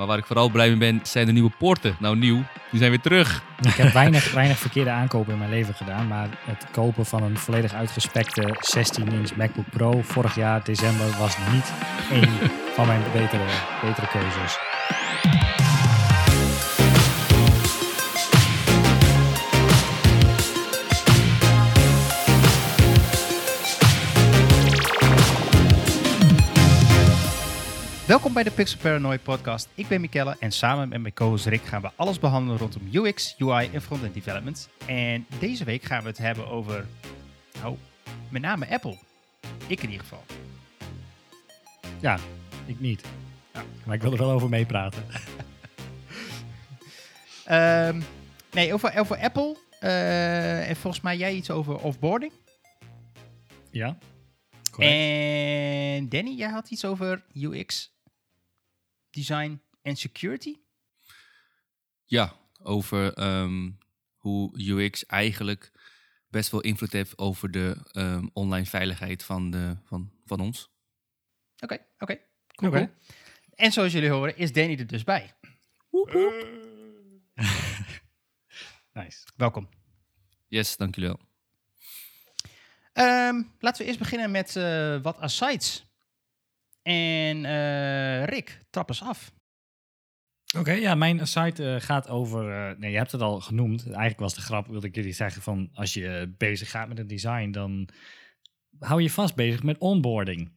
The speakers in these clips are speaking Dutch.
Maar waar ik vooral blij mee ben, zijn de nieuwe poorten. Nou, nieuw, die zijn weer terug. Ik heb weinig, weinig verkeerde aankopen in mijn leven gedaan. Maar het kopen van een volledig uitgespekte 16-inch MacBook Pro vorig jaar december was niet één van mijn betere, betere keuzes. Welkom bij de Pixel Paranoid podcast. Ik ben Mikelle en samen met mijn co-host Rick gaan we alles behandelen rondom UX, UI en front-end development. En deze week gaan we het hebben over, nou, met name Apple. Ik in ieder geval. Ja, ik niet. Maar ik wil er wel over meepraten. Ehm, nee, over, over Apple. eh, en volgens mij jij iets over offboarding. Ja? En Danny, jij had iets over UX, design en security. Ja, over ehm, hoe UX eigenlijk best wel invloed heeft over de ehm, online veiligheid van, de, van, van ons. Oké, oké. Cool. En zoals jullie horen is Danny er dus bij. Nice. Welkom. Yes, dank jullie wel. Ehm, laten we eerst beginnen met eh, wat asides. En eh, Rick, trap eens af. Oké, ja, mijn site eh, gaat over. eh, nee, je hebt het al genoemd. Eigenlijk was de grap, wilde ik jullie zeggen: van als je bezig gaat met een design, dan hou je vast bezig met onboarding.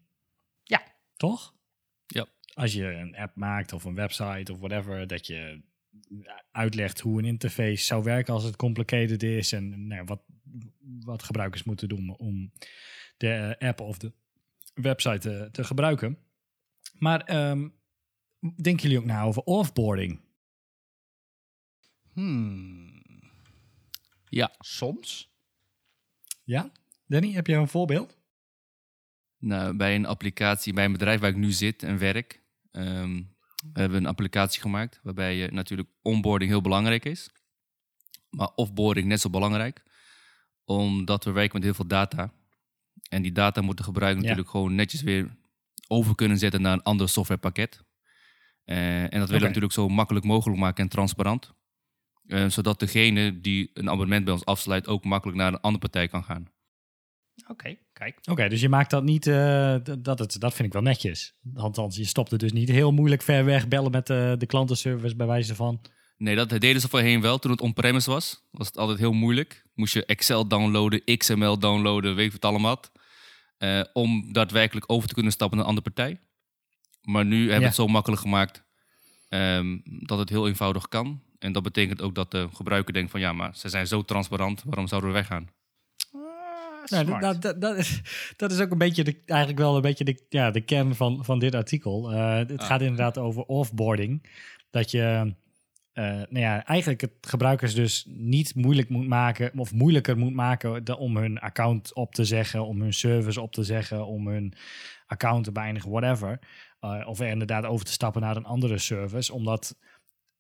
Ja. Toch? Ja. Als je een app maakt of een website of whatever, dat je uitlegt hoe een interface zou werken als het complicated is en nou, wat, wat gebruikers moeten doen om de app of de website te, te gebruiken. Maar ehm, denken jullie ook na over offboarding? Hmm. Ja, Soms. Ja? Danny, heb je een voorbeeld? nou, bij een applicatie, bij een bedrijf waar ik nu zit en werk, ehm, hebben we een applicatie gemaakt waarbij je natuurlijk onboarding heel belangrijk is, maar offboarding net zo belangrijk, omdat we werken met heel veel data. En die data moeten gebruiken Ja. natuurlijk gewoon netjes weer over kunnen zetten naar een ander softwarepakket. Eh, en dat willen we natuurlijk zo makkelijk mogelijk maken en transparant. Eh, zodat degene die een abonnement bij ons afsluit ook makkelijk naar een andere partij kan gaan. Oké, kijk. Oké, dus je maakt dat niet, eh, dat, het, dat vind ik wel netjes. Althans, je stopt het dus niet heel moeilijk ver weg bellen met de klantenservice bij wijze van. Nee, dat deden ze voorheen wel. Toen het on-premise was, was het altijd heel moeilijk. Moest je Excel downloaden, XML downloaden, weet ik wat allemaal. Eh, om daadwerkelijk over te kunnen stappen naar een andere partij. Maar nu hebben we Ja. het zo makkelijk gemaakt ehm, dat het heel eenvoudig kan. En dat betekent ook dat de gebruiker denkt van ja, maar ze zijn zo transparant, waarom zouden we weggaan? Ah, Nou, dat, dat, dat, is, dat is ook een beetje de, eigenlijk wel een beetje de, ja, de kern van, van dit artikel. Eh, het Ah. gaat inderdaad over offboarding. Dat je eh, nou ja, eigenlijk het gebruikers dus niet moeilijk moet maken, of moeilijker moet maken om hun account op te zeggen, om hun service op te zeggen, om hun account te beëindigen, whatever. Eh, of er inderdaad over te stappen naar een andere service, omdat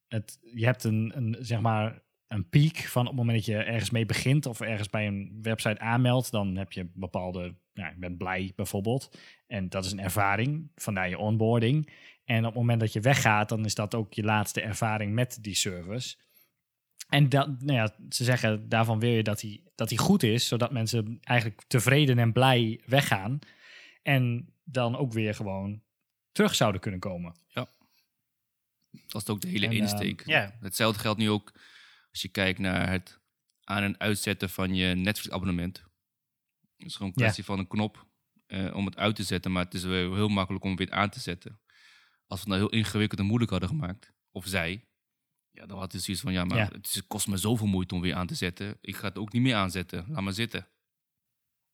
het, je hebt een, een, zeg maar, een piek van op het moment dat je ergens mee begint of ergens bij een website aanmeldt, dan heb je bepaalde, nou, ik ben blij bijvoorbeeld. En dat is een ervaring, vandaar je onboarding. En op het moment dat je weggaat, dan is dat ook je laatste ervaring met die service. En dat, nou ja, ze zeggen daarvan wil je dat hij, dat hij goed is, zodat mensen eigenlijk tevreden en blij weggaan. En dan ook weer gewoon terug zouden kunnen komen. Dat is ook de hele En, insteek. ja. Hetzelfde geldt nu ook als je kijkt naar het aan- en uitzetten van je Netflix-abonnement. Het is gewoon een Ja. kwestie van een knop eh, om het uit te zetten, maar het is wel heel makkelijk om het weer aan te zetten. Als we het nou heel ingewikkeld en moeilijk hadden gemaakt, of zij, ja, dan had het zoiets van, ja, maar Ja. het kost me zoveel moeite om weer aan te zetten. Ik ga het ook niet meer aanzetten. Laat maar zitten.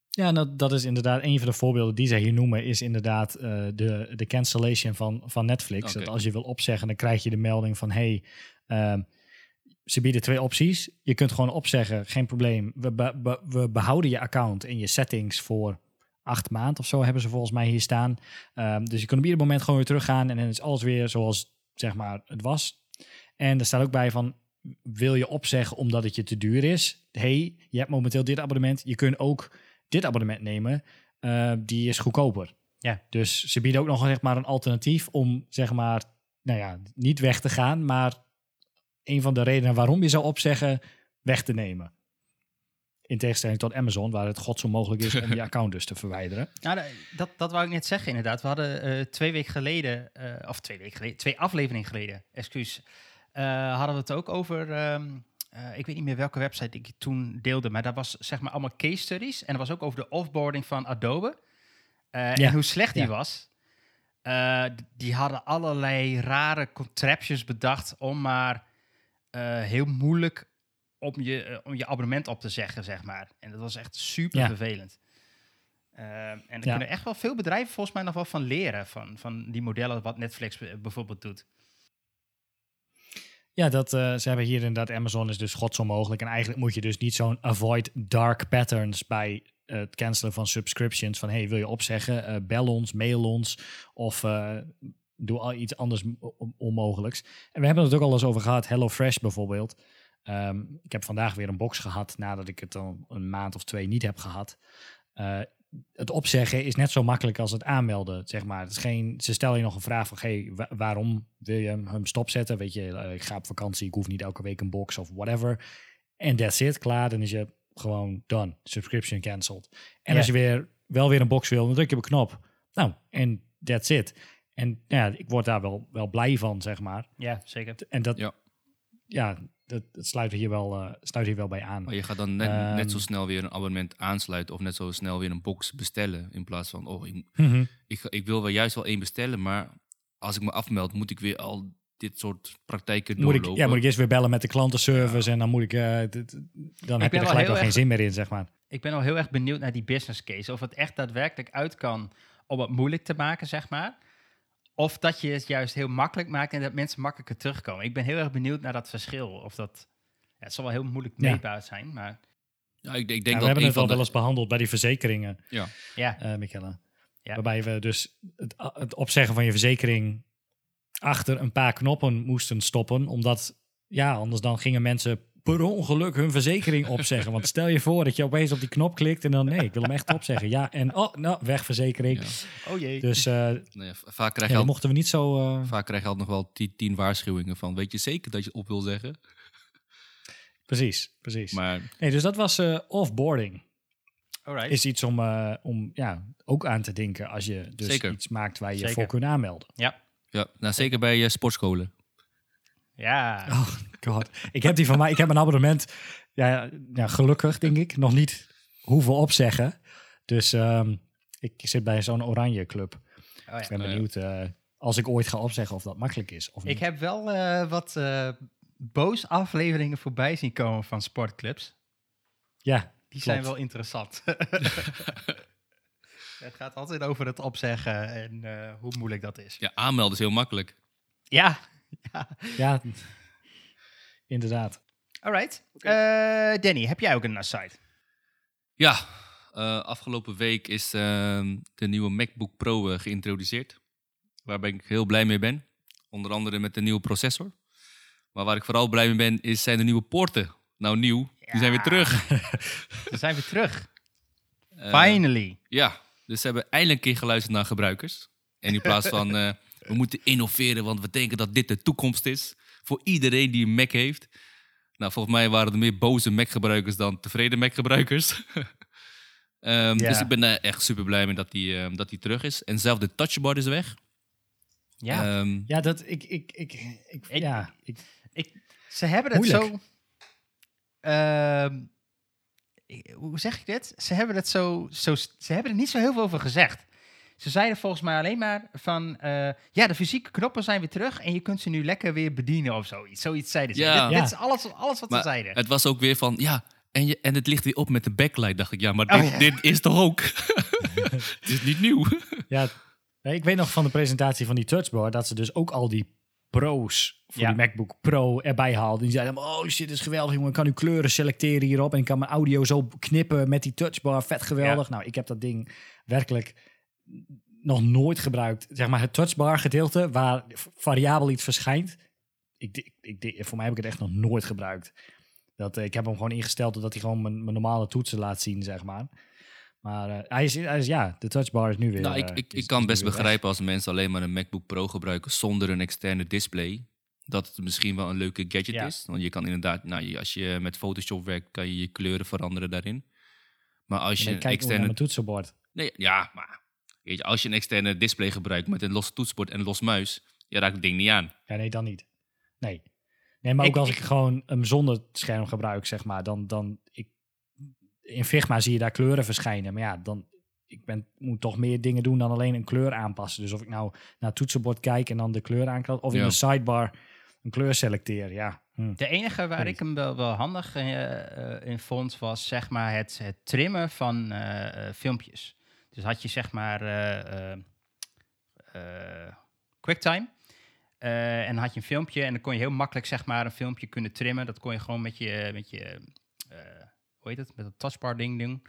Ja, en dat, is inderdaad een van de voorbeelden die zij hier noemen, is inderdaad eh, de, de cancellation van, van Netflix. Dat als je wil opzeggen, dan krijg je de melding van hey, ehm, ze bieden twee opties. Je kunt gewoon opzeggen, geen probleem. We, be- be- we behouden je account en je settings voor acht maanden of zo hebben ze volgens mij hier staan. Ehm, dus je kunt op ieder moment gewoon weer teruggaan en dan is alles weer zoals zeg maar het was. En er staat ook bij van wil je opzeggen omdat het je te duur is? hey, je hebt momenteel dit abonnement. Je kunt ook dit abonnement nemen. eh, die is goedkoper. Ja. Dus ze bieden ook nog zeg maar een alternatief om zeg maar nou ja, niet weg te gaan, maar een van de redenen waarom je zou opzeggen, weg te nemen. In tegenstelling tot Amazon, waar het god zo mogelijk is om je account dus te verwijderen. Nou, da- dat, dat wou ik net zeggen inderdaad. We hadden eh, twee weken geleden, eh, of twee weken geleden, twee afleveringen geleden, excuus, eh, hadden we het ook over, ehm, eh, ik weet niet meer welke website ik toen deelde, maar dat was zeg maar allemaal case studies. En dat was ook over de offboarding van Adobe. Eh, Ja. En hoe slecht die Ja. was. Eh, die hadden allerlei rare contraptions bedacht om maar eh, heel moeilijk om je, eh, om je abonnement op te zeggen, zeg maar. En dat was echt super Ja. vervelend. Eh, en daar Ja. kunnen echt wel veel bedrijven volgens mij nog wel van leren. Van, van die modellen wat Netflix b- bijvoorbeeld doet. Ja, dat, eh, ze hebben hier inderdaad, Amazon is dus god zo mogelijk. En eigenlijk moet je dus niet zo'n avoid dark patterns bij het cancelen van subscriptions. Van, hey, wil je opzeggen? Eh, bel ons, mail ons of eh, doe al iets anders on- onmogelijks. En we hebben het ook al eens over gehad, HelloFresh bijvoorbeeld. Ehm, ik heb vandaag weer een box gehad nadat ik het al een maand of twee niet heb gehad. Eh, het opzeggen is net zo makkelijk als het aanmelden, zeg maar. Het is geen, ze stellen je nog een vraag van, hey, wa- waarom wil je hem- stopzetten? Weet je, eh, ik ga op vakantie, ik hoef niet elke week een box of whatever. En that's it, klaar. Dan is je gewoon done. Subscription cancelled. En Ja. als je weer, wel weer een box wil, dan druk je op een knop. Nou, en that's it. En ja, ik word daar wel, wel blij van, zeg maar. Ja, zeker. En dat, Ja. Ja, dat, dat sluit hier wel, eh, sluit hier wel bij aan. Maar je gaat dan net, Ehm. net zo snel weer een abonnement aansluiten of net zo snel weer een box bestellen. In plaats van, oh, ik, Mhm. ik, ik wil wel juist wel één bestellen, maar als ik me afmeld, moet ik weer al dit soort praktijken Moet ik, doorlopen. ja, moet ik eerst weer bellen met de klantenservice en dan moet ik, eh, d- dan heb je er gelijk wel geen erg- zin meer in, zeg maar. Ik ben al heel erg benieuwd naar die business case. Of het echt daadwerkelijk uit kan om het moeilijk te maken, zeg maar. Of dat je het juist heel makkelijk maakt en dat mensen makkelijker terugkomen. Ik ben heel erg benieuwd naar dat verschil. Of dat, ja, het zal wel heel moeilijk Ja. meetbaar zijn, maar Ja, ik, ik denk Ja, dat we hebben het al van wel eens behandeld bij die verzekeringen, Ja, ja. eh Michelle. Ja. Waarbij we dus het, het opzeggen van je verzekering achter een paar knoppen moesten stoppen. Omdat, ja, anders dan gingen mensen per ongeluk hun verzekering opzeggen. Want stel je voor dat je opeens op die knop klikt en dan, nee, ik wil hem echt opzeggen. Ja, en oh, nou, weg verzekering. ja. Oh jee. Dus eh Nou ja, vaak, krijg ja, je dat al, mochten we niet zo... eh, vaak krijg je al nog wel tien, tien waarschuwingen van, weet je zeker dat je het op wil zeggen? precies, precies. Maar Nee, dus dat was eh offboarding. Alright. Is iets om, eh, om ja, ook aan te denken als je dus Zeker. iets maakt waar je Zeker. voor kunt aanmelden. Ja. ja, nou, zeker bij sportscholen. Ja. Oh god. Ik heb die van mij, ik heb een abonnement, ja, ja, gelukkig denk ik, nog niet hoeven opzeggen. Dus ehm, ik zit bij zo'n oranje club. Oh, ja. Ik ben Oh, benieuwd eh, als ik ooit ga opzeggen of dat makkelijk is of niet. Ik heb wel eh, wat eh boos afleveringen voorbij zien komen van sportclubs. ja, Die zijn wel interessant. het gaat altijd over het opzeggen en eh, hoe moeilijk dat is. Ja, aanmelden is heel makkelijk. Ja. ja. ja, inderdaad. Alright. Eh, Danny, heb jij ook een site? Ja, eh, afgelopen week is ehm, de nieuwe MacBook Pro eh, geïntroduceerd. Waar ben ik heel blij mee ben. Onder andere met de nieuwe processor. Maar waar ik vooral blij mee ben, is, zijn de nieuwe poorten. Nou, nieuw. Die zijn weer terug. We zijn weer terug. Finally. Ja, dus ze hebben eindelijk een keer geluisterd naar gebruikers. En in plaats van eh, we moeten innoveren, want we denken dat dit de toekomst is. Voor iedereen die een Mac heeft. Nou, volgens mij waren er meer boze Mac-gebruikers dan tevreden Mac-gebruikers. Ehm, Ja. Dus ik ben eh, echt super blij mee dat die, ehm, dat die terug is. En zelf de touchbar is weg. Ja. Ehm, Ja, dat ik, ik, ik, ik, Ik- ja, ik, Ik, ze hebben het Moeilijk. zo... Ehm, hoe zeg ik dit? Ze hebben, het zo, zo, ze hebben er niet zo heel veel over gezegd. Ze zeiden volgens mij alleen maar van... eh, ja, de fysieke knoppen zijn weer terug... en je kunt ze nu lekker weer bedienen of zoiets. Zoiets zeiden ze. Ja. Dit, is alles, alles wat maar ze zeiden. het was ook weer van, ja, en, je, en het ligt weer op met de backlight. Dacht ik, ja, maar Oh, dit, ja. dit is toch ook? het is niet nieuw. ja, nee, ik weet nog van de presentatie van die touchbar dat ze dus ook al die pro's voor Ja. die MacBook Pro erbij haalden. Die zeiden, oh shit, dit is geweldig, jongen. Ik kan nu kleuren selecteren hierop en ik kan mijn audio zo knippen met die touchbar. Vet geweldig. Nou, ik heb dat ding werkelijk nog nooit gebruikt. Zeg maar het touchbar gedeelte waar variabel iets verschijnt. Ik, ik, ik, voor mij heb ik het echt nog nooit gebruikt. Dat, eh, ik heb hem gewoon ingesteld dat hij gewoon mijn, mijn normale toetsen laat zien, zeg maar. Maar eh, hij, is, hij is, ja, de touchbar is nu weer... Nou, ik, eh, ik, is- ik kan best begrijpen als mensen alleen maar een MacBook Pro gebruiken zonder een externe display. Dat het misschien wel een leuke gadget Ja. is. Want je kan inderdaad, nou, als je met Photoshop werkt, kan je je kleuren veranderen daarin. Maar als je een externe. toetsenbord. Nee, ja, maar weet je, als je een externe display gebruikt met een los toetsenbord en een los muis, je raakt het ding niet aan. Ja, nee, dan niet. Nee. Nee, maar ook Ik- als ik- ik, gewoon hem zonder scherm gebruik, zeg maar, dan, dan ik, in Figma zie je daar kleuren verschijnen. Maar ja, dan, ik ben, moet toch meer dingen doen dan alleen een kleur aanpassen. Dus of ik nou naar het toetsenbord kijk en dan de kleur aanklik, of in de sidebar een kleur selecteer, ja. Hm. De enige waar ik hem wel, wel handig eh, eh, in vond, was zeg maar het, het trimmen van eh, filmpjes. Dus had je zeg maar eh, eh, eh, QuickTime. en dan had je een filmpje en dan kon je heel makkelijk zeg maar een filmpje kunnen trimmen. Dat kon je gewoon met je, met je hoe heet het, met het touchbar ding doen.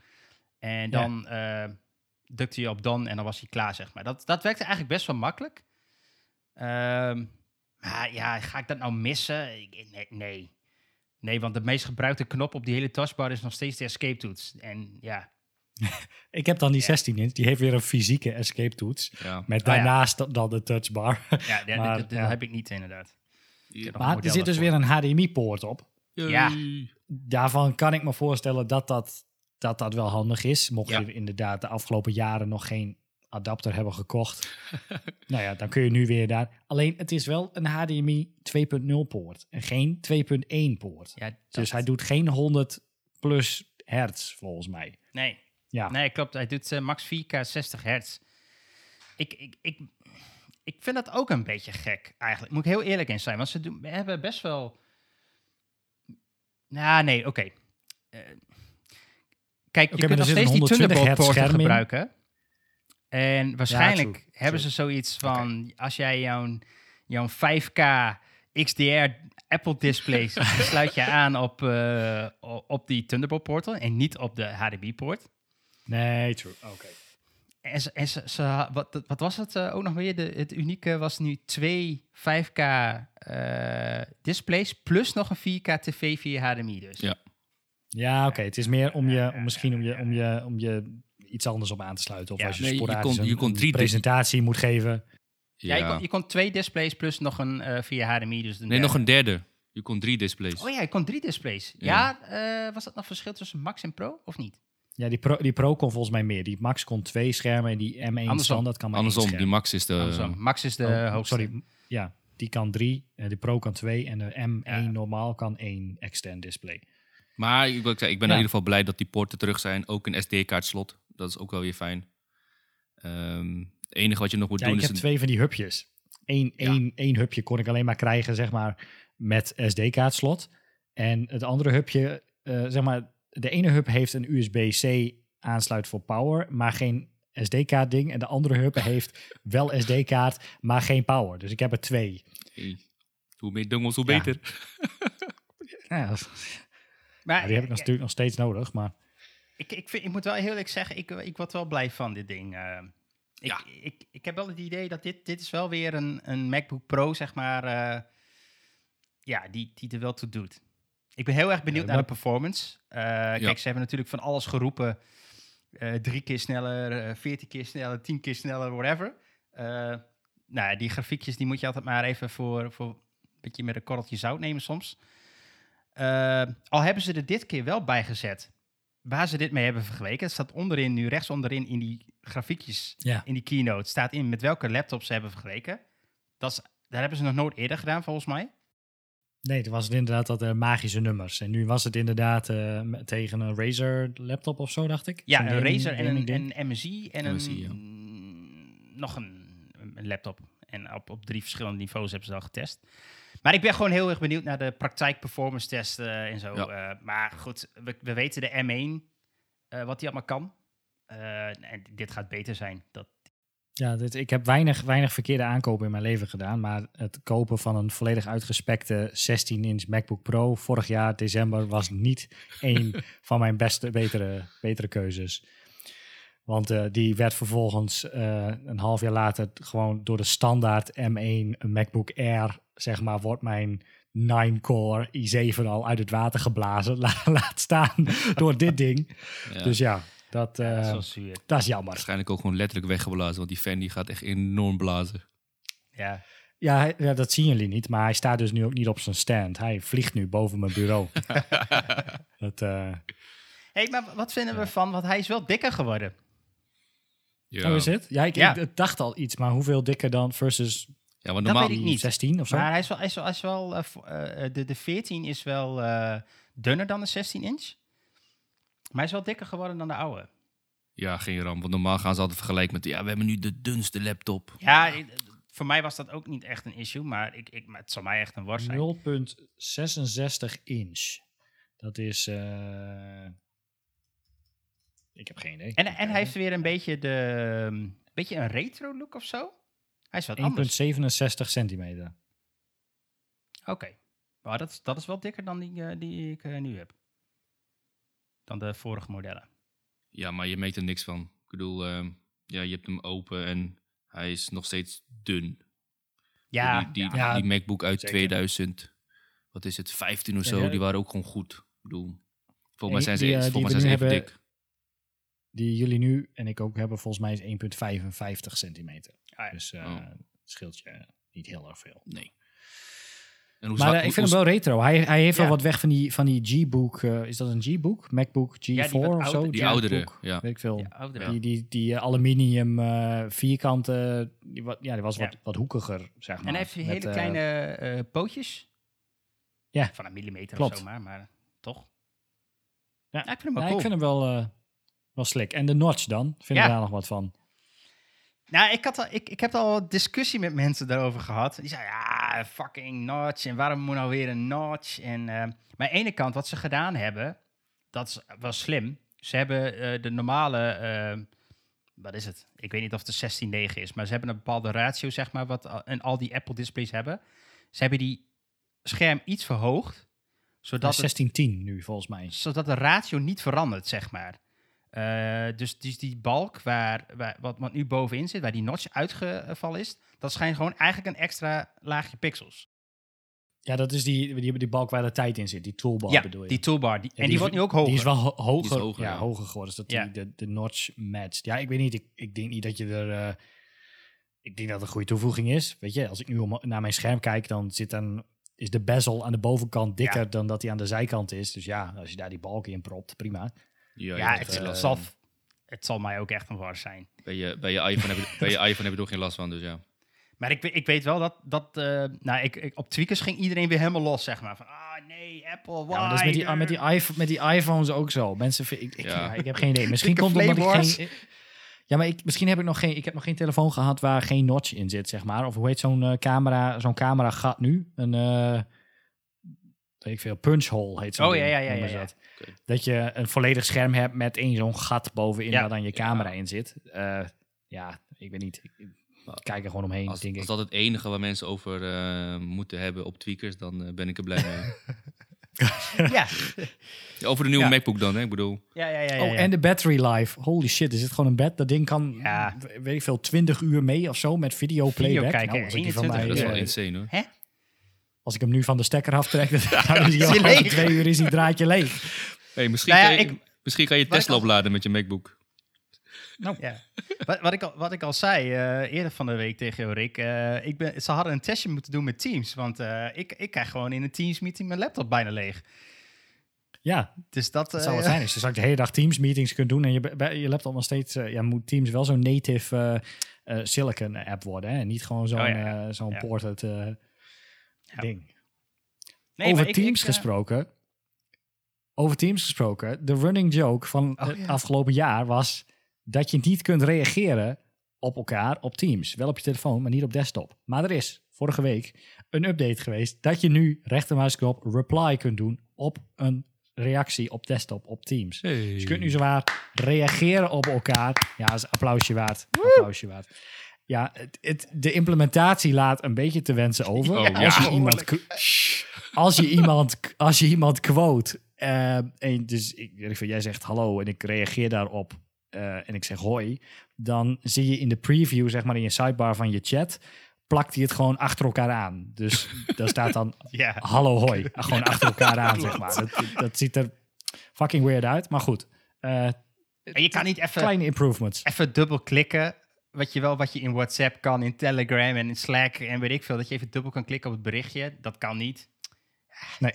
En dan eh drukte je op done en dan was hij klaar zeg maar. Dat, dat werkte eigenlijk best wel makkelijk. Ehm, maar ja, ga ik dat nou missen? Ik- nee, nee. Nee, want de meest gebruikte knop op die hele touchbar is nog steeds de escape toets. En ja, Ik heb dan die Ja. 16 inch, die heeft weer een fysieke escape toets. Ja. Met Ah, ja. daarnaast dan de touchbar. ja, dat, Maar, dat- dat ja. heb ik niet inderdaad. Ik Maar er zit dus weer een HDMI-poort op. Ja. Daarvan kan ik me voorstellen dat dat, dat, dat wel handig is. Mocht Ja. je inderdaad de afgelopen jaren nog geen adapter hebben gekocht. nou ja, dan kun je nu weer daar. Alleen het is wel een HDMI 2.0 poort en geen 2.1 poort. Ja, Dus hij doet geen 100 plus hertz volgens mij. Nee, Ja, nee, klopt. Hij doet eh, max 4K 60 hertz. Ik, ik, ik, ik vind dat ook een beetje gek, eigenlijk. Moet ik heel eerlijk in zijn. Want ze doen, we hebben best wel... Nou, nee, oké. Eh, kijk, je kunt nog steeds die 120 hertz Thunderbolt-poorten gebruiken. En waarschijnlijk true, hebben true. ze zoiets van... Als jij jouw, jouw 5K XDR Apple displays sluit je aan op, eh, op die Thunderbolt-poorten en niet op de HDMI-poort. Nee, true. Oké. En, ze, en ze, ze- wat, wat was het eh, ook nog weer? De, het unieke was nu twee 5K eh, displays plus nog een 4K tv via HDMI dus. Ja. Ja, oké. Het is meer om je, om misschien om je, om je, om je iets anders op aan te sluiten. Of Ja. als je Nee, je kon- je een- kon een drie- presentatie moet geven. Ja, je, kon, je kon twee displays plus nog een eh, via HDMI. Dus een Nee, nog een derde. Je kon drie displays. Oh ja, je kon drie displays. Ja. Ja, eh, was dat nog verschil tussen Max en Pro of niet? Ja, die Pro, die Pro kon volgens mij meer. Die Max kon twee schermen en die M1 Andersom. standaard kan maar Andersom, één die. Max is de... Andersom. Max is de Oh, hoogste. Sorry, ja, die kan drie, eh, de Pro kan twee en de M1 Ja. normaal kan één extern display. Maar ik, wil zeggen, ik ben Ja. in ieder geval blij dat die poorten terug zijn. Ook een SD-kaartslot. Dat is ook wel weer fijn. Ehm, het enige wat je nog moet Ja, doen ik is... heb een- twee van die hubjes. Eén, Ja. één, één hubje kon ik alleen maar krijgen, zeg maar, met SD-kaartslot. En het andere hubje, eh, zeg maar, de ene hub heeft een USB-C aansluit voor power, maar geen SD-kaart ding. En de andere hub heeft wel SD-kaart, maar geen power. Dus ik heb er twee. Hey, hoe meer dongels, hoe Ja. beter. Ja, Maar die heb ik nog ja, natuurlijk nog steeds nodig, maar... ik, ik, vind, ik moet wel heel eerlijk zeggen, ik, ik word wel blij van dit ding. eh. ik, Ja. ik, ik heb wel het idee dat dit, dit is wel weer een, een MacBook Pro, zeg maar, eh, ja, die, die er wel toe doet. Ik ben heel erg benieuwd Ja, naar de performance. Eh, Kijk, ze hebben natuurlijk van alles geroepen. Eh, drie keer sneller, eh, veertien keer sneller, tien keer sneller, whatever. Eh, nou, die grafiekjes die moet je altijd maar even voor, voor een beetje met een korreltje zout nemen soms. Eh, al hebben ze er dit keer wel bij gezet waar ze dit mee hebben vergeleken. Het staat onderin, nu rechts onderin in die grafiekjes, Ja. in die keynote, staat in met welke laptops ze hebben vergeleken. Dat is, daar hebben ze nog nooit eerder gedaan, volgens mij. Nee, toen was het inderdaad dat eh, magische nummers. En nu was het inderdaad eh, tegen een Razer laptop of zo, dacht ik. Ja, een gaming- Razer en een, ding. een MSI en MSI, een, ja. nog een, een laptop. En op, op drie verschillende niveaus hebben ze dat getest. Maar ik ben gewoon heel erg benieuwd naar de praktijk performance testen en zo. Ja. Eh, maar goed, we, we weten de M1, eh, wat die allemaal kan. Eh, en dit gaat beter zijn. Dat, Ja, dit, ik heb weinig, weinig verkeerde aankopen in mijn leven gedaan. Maar het kopen van een volledig uitgespekte 16-inch MacBook Pro vorig jaar december was niet een van mijn beste, betere, betere keuzes. Want eh, die werd vervolgens eh, een half jaar later gewoon door de standaard M1 een MacBook Air, zeg maar, wordt mijn 9-core i7 al uit het water geblazen. La- laat staan door dit ding. Ja. Dus ja, Dat, Ja, dat is eh, dat is jammer. Waarschijnlijk ook gewoon letterlijk weggeblazen. Want die fan die gaat echt enorm blazen. Ja. Ja, hij- ja, dat zien jullie niet. Maar hij staat dus nu ook niet op zijn stand. Hij vliegt nu boven mijn bureau. dat, eh, hey, maar wat vinden we van? Want hij is wel dikker geworden. Ja, Oh, is het? Ja, ik, Ja. ik dacht al iets. Maar hoeveel dikker dan versus ja want Dat normaal... weet ik niet. 16 of zo? Maar hij is wel, hij is wel, hij is wel eh, de, de 14 is wel eh, dunner dan de 16 inch. Maar hij is wel dikker geworden dan de oude. Ja, geen ramp. Want normaal gaan ze altijd vergelijken met... Ja, we hebben nu de dunste laptop. Ja, ik- voor mij was dat ook niet echt een issue, maar, ik, ik, maar het zal mij echt een worst zijn. 0,66 inch. Dat is... eh, ik heb geen idee. En, en hij heeft weer een beetje, de, een beetje een retro look of zo. Hij is wat anders. 1,67 centimeter. Oké. Maar dat, is- dat is wel dikker dan die, eh, die ik eh, nu heb. Dan de vorige modellen. Ja, maar je meet er niks van. Ik bedoel, ehm, ja, je hebt hem open en hij is nog steeds dun. Ja, die, die, ja. die MacBook uit Zeker. 2000, wat is het, 15 of zo, ja. die waren ook gewoon goed. Ik bedoel, volgens mij zijn ze, die, eh, die volgens mij zijn ze even dik. Die jullie nu en ik ook hebben, volgens mij is 1,55 centimeter. Ah, ja. Dus eh Oh. scheelt je niet heel erg veel. Nee. En hoe Maar eh, ik hoe- vind hem wel retro. Hij, hij heeft Ja. wel wat weg van die, van die G-Book. eh, is dat een G-Book? MacBook G4 Ja, die wat of zo? Die G-Book, oudere, ja. Weet ik veel. Die, die, die eh, aluminium eh, vierkante, die, wa- ja, die was Ja. wat, wat hoekiger, zeg maar. En hij heeft Met, hele kleine eh, pootjes. Ja. Van een millimeter Klopt. of zo maar, maar toch? Ja. ik vind hem wel ja, cool. ik vind hem wel, eh, wel slick. En de notch dan? Vind Ja. ik daar nog wat van? Nou, ik, had al, ik, ik heb al wat discussie met mensen daarover gehad. Die zeiden, ja, fucking notch. En waarom moet nou weer een notch? En, eh, maar aan de ene kant, wat ze gedaan hebben, dat is wel slim. Ze hebben eh, de normale, eh, wat is het? Ik weet niet of het de 16.9 is, maar ze hebben een bepaalde ratio, zeg maar, wat al- en al die Apple displays hebben. Ze hebben die scherm iets verhoogd, zodat, Dat het, 1610 nu, volgens mij. zodat de ratio niet verandert, zeg maar. Eh, dus, dus die balk waar, waar, wat, wat nu bovenin zit, waar die notch uitgevallen is, dat schijnt gewoon eigenlijk een extra laagje pixels. Ja, dat is die, die, die balk waar de tijd in zit. Die toolbar ja, bedoel je? die toolbar. Die, Ja, en die, wordt nu ook hoger. Die is wel ho- hoger, Die is hoger, ja, ja. hoger geworden. Dus dat Ja. die de, de notch matcht. Ja, ik weet niet. Ik, ik denk niet dat je er... eh, ik denk dat het een goede toevoeging is. Weet je, als ik nu om, naar mijn scherm kijk, dan zit dan, is de bezel aan de bovenkant dikker Ja. dan dat die aan de zijkant is. Dus ja, als je daar die balk in propt, prima. Ja, het, eh, zal, het zal mij ook echt een war zijn. bij, je, bij, je iPhone heb je, bij je iPhone heb je er geen last van, dus ja. Maar ik, ik weet wel dat, dat eh, nou, ik, ik, op tweakers ging iedereen weer helemaal los, zeg maar. Van, ah nee, Apple, why? Ja, dat is met die, Eh, met, die iPhone, met die iPhones ook zo. Mensen, vind- ik, ik, Ja. ja, ik heb geen idee. Misschien komt het omdat ik geen... Ja, maar ik, misschien heb ik nog geen... Ik heb nog geen telefoon gehad waar geen notch in zit, zeg maar. Of hoe heet zo'n eh, camera, zo'n camera gat nu? Een, eh weet ik veel, punch hole heet zo'n Oh, ding, ja, ja, ja, ja, dat. Je een volledig scherm hebt met één zo'n gat bovenin Ja. waar dan je camera Ja. in zit. Eh, ja, ik weet niet. Ik, ik kijk er gewoon omheen, Als, denk als ik. dat het enige waar mensen over eh, moeten hebben op tweakers, dan eh, ben ik er blij mee. Ja, Ja, over de nieuwe Ja. MacBook dan, hè? Ik bedoel, ja, ja, ja. ja, Oh, ja. en de battery life. Holy shit, er zit gewoon een bed. Dat ding kan, Ja. weet ik veel, 20 uur mee of zo met video playback. kijken, Nou, als, ik die van 21 mij, dat is wel insane hoor. Hè? Als ik hem nu van de stekker aftrek, dan is hij al leeg? twee uur is die draadje leeg. Hey, misschien, Nou ja, kan je, ik- misschien kan je Tesla al- opladen met je MacBook. Ja. wat, wat, ik al, wat ik al zei eh, eerder van de week tegen jou, Rick. eh, ik ben, ze hadden een testje moeten doen met Teams. Want eh, ik, ik krijg gewoon in een Teams-meeting mijn laptop bijna leeg. Ja, Dus dat... dat eh, zou het zijn. Als je straks de hele dag Teams meetings kunt doen en je, je laptop nog steeds, ja, moet Teams wel zo'n native eh, eh, Silicon app worden. Hè? En niet gewoon zo'n Oh, ja, eh, zo'n Ja. ported eh, Ja. ding. nee, over ik- Teams ik, eh, gesproken. Over Teams gesproken. De running joke van Oh, het ja. afgelopen jaar was dat je niet kunt reageren op elkaar op Teams. Wel op je telefoon, maar niet op desktop. Maar er is vorige week een update geweest dat je nu rechtermuisknop reply kunt doen op een reactie op desktop op Teams. Dus je kunt nu zwaar reageren op elkaar. Ja, dat is een applausje waard. Applausje waard. Ja, het, het, de implementatie laat een beetje te wensen over. Oh, als, ja. je iemand, als, je iemand, als je iemand quote, eh, en dus ik, ik veel, jij zegt hallo en ik reageer daarop eh, en ik zeg hoi, dan zie je in de preview, zeg maar in je sidebar van je chat, plakt hij het gewoon achter elkaar aan. Dus daar staat dan hallo hoi. Gewoon achter elkaar aan, zeg maar. Dat, dat ziet er fucking weird uit. Maar goed, eh, En je kan niet even, kleine improvements. even dubbel klikken. Wat je wel, wat je in WhatsApp kan, in Telegram en in Slack en weet ik veel. Dat je even dubbel kan klikken op het berichtje. Dat kan niet. Nee.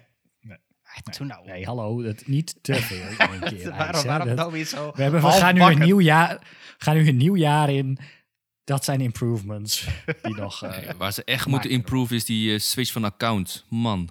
Doe nou. Nee, hallo, dat niet te veel. in één keer, waarom waarom Dat- nou weer zo? we, hebben, we gaan nu een nieuw jaar, gaan nu een nieuw jaar in. Dat zijn improvements die nog. eh, Nee, waar ze echt moeten improven is die eh, switch van account. Man,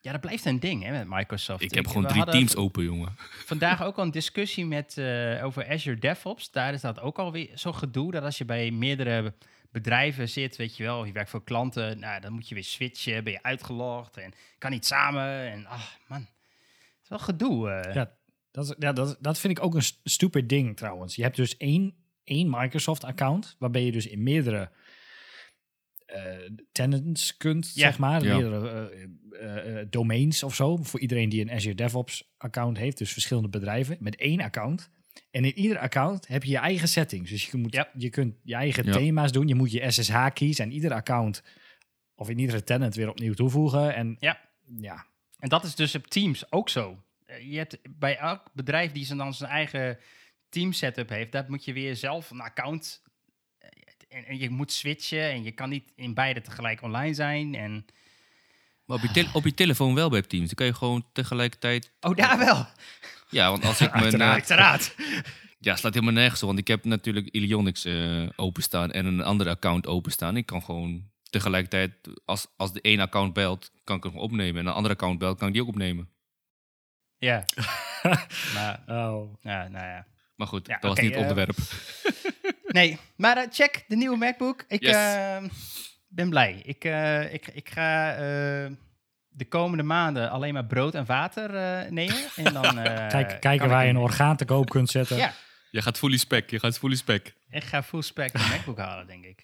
Ja, dat blijft een ding hè, met Microsoft. ik heb gewoon drie teams open, jongen. Vandaag ook al een discussie met, eh, over Azure DevOps. Daar is dat ook alweer zo gedoe. Dat als je bij meerdere bedrijven zit, weet je wel, je werkt voor klanten. Nou, dan moet je weer switchen, ben je uitgelogd en kan niet samen. En ah, man, het is wel gedoe. eh. Ja, dat, is- ja dat, dat vind ik ook een st- stupid ding trouwens. Je hebt dus één, één Microsoft-account, waarbij je dus in meerdere tenants kunt, Ja. zeg maar. Ja. Meerdere eh, eh, eh, domains of zo. Voor iedereen die een Azure DevOps-account heeft. Dus verschillende bedrijven met één account. En in ieder account heb je je eigen settings. Dus je, moet, Ja. je kunt je eigen Ja. thema's doen. Je moet je SSH kiezen en ieder account of in iedere tenant weer opnieuw toevoegen. En Ja. ja, En dat is dus op Teams ook zo. Eh, Je hebt bij elk bedrijf die zijn dan zijn eigen team setup heeft, daar moet je weer zelf een account. Eh, En, en je moet switchen en je kan niet in beide tegelijk online zijn. En, Maar op je, op je telefoon wel bij Teams. Dan kan je gewoon tegelijkertijd... oh, daar wel. Ja, want als ik mijn... eh, Uiteraard. ja, slaat helemaal nergens op. Want ik heb natuurlijk Ilionix eh, openstaan en een andere account openstaan. Ik kan gewoon tegelijkertijd, als, als de ene account belt, kan ik hem opnemen. En een andere account belt, kan ik die ook opnemen. Ja. maar, oh. ja, nou ja. Maar goed, Ja, dat was niet het eh, onderwerp. Nee, maar eh, check de nieuwe MacBook. Ik Yes. eh, ben blij. Ik, eh, ik, ik ga eh, de komende maanden alleen maar brood en water eh, nemen. En dan, eh, Kijk, kijken waar je een orgaan te koop kunt zetten. Ja, Je gaat fully spec, je gaat fully spec. ik ga full spec een MacBook halen, denk ik.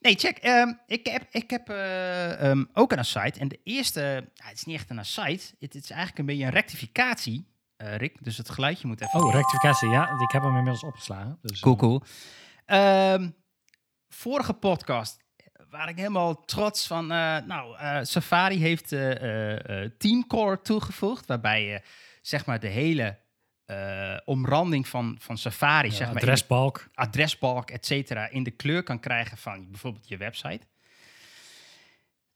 Nee, check. ehm, ik heb, ik heb eh, ehm, ook een aside. En de eerste, ja, het is niet echt een aside. Het, het is eigenlijk een beetje een rectificatie, eh, Rick. Dus het geluidje moet even... Oh, rectificatie. Ja, ik heb hem inmiddels opgeslagen. Dus, Cool, cool. Ehm, vorige podcast waar ik helemaal trots van... eh, nou, eh, Safari heeft eh eh, eh, Teamcore toegevoegd... waarbij je zeg maar de hele eh, omranding van, van Safari... eh, zeg maar, adresbalk. adresbalk, et cetera, in de kleur kan krijgen van bijvoorbeeld je website.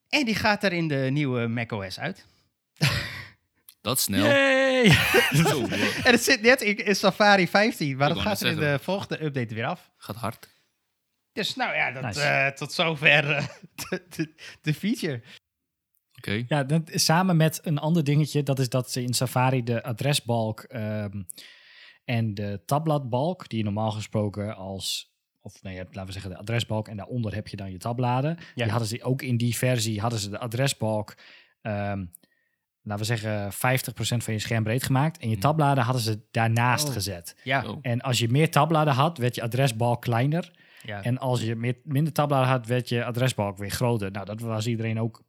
En die gaat er in de nieuwe macOS uit. Dat snel. Yay! En het zit net in, in Safari 15, maar Ik dat wou gaat er in de zeggen. volgende update weer af. Gaat hard. Dus nou ja, dat, Nice. eh, tot zover eh, de, de, de feature. Oké. Ja, dat, samen met een ander dingetje, dat is dat ze in Safari de adresbalk ehm, en de tabbladbalk, die je normaal gesproken als, of nee, je hebt, laten we zeggen de adresbalk en daaronder heb je dan je tabbladen. Ja. Die hadden ze ook in die versie, hadden ze de adresbalk, ehm, laten we zeggen 50% van je scherm breed gemaakt en je Hmm. tabbladen hadden ze daarnaast Oh. gezet. Ja, Oh. En als je meer tabbladen had, werd je adresbalk kleiner. ja. En als je meer, minder tabbladen had, werd je adresbalk weer groter. Nou, dat was iedereen ook,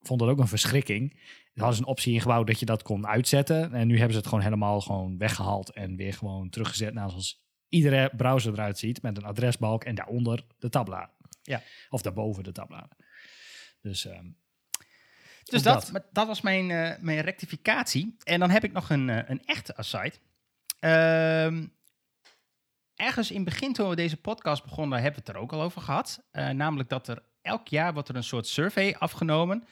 vond dat ook een verschrikking. Er hadden ze een optie ingebouwd dat je dat kon uitzetten. En nu hebben ze het gewoon helemaal gewoon weggehaald en weer gewoon teruggezet. Nou, zoals iedere browser eruit ziet, met een adresbalk en daaronder de tabbladen. Ja. Of daarboven de tabbladen. Dus ehm, dus dat, dat. maar dat was mijn, eh, mijn rectificatie. En dan heb ik nog een, eh, een echte aside. Ehm, ergens in het begin toen we deze podcast begonnen, hebben we het er ook al over gehad. Eh, namelijk dat er elk jaar wordt er een soort survey afgenomen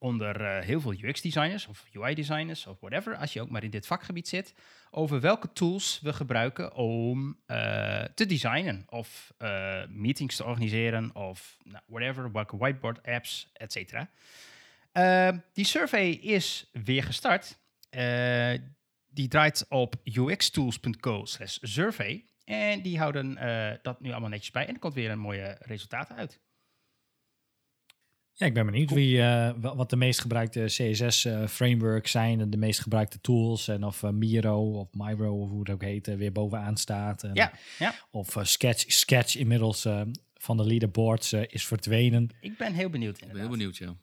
onder heel veel UX-designers of UI-designers of whatever, als je ook maar in dit vakgebied zit, over welke tools we gebruiken om te designen of meetings te organiseren of nou, whatever, welke whiteboard-apps, et cetera. Eh, die survey is weer gestart. Eh, die draait op uxtools.co slash survey. En die houden eh, dat nu allemaal netjes bij. En er komt weer een mooie resultaat uit. ja, ik ben benieuwd wie, eh, wa- wat de meest gebruikte CSS-frameworks zijn. En de meest gebruikte tools. En of Miro of Miro, of hoe het ook heet, weer bovenaan staat. En, Ja, ja. Of Sketch, Sketch inmiddels van de leaderboards is verdwenen. Ik ben heel benieuwd Ik ben heel benieuwd, ja.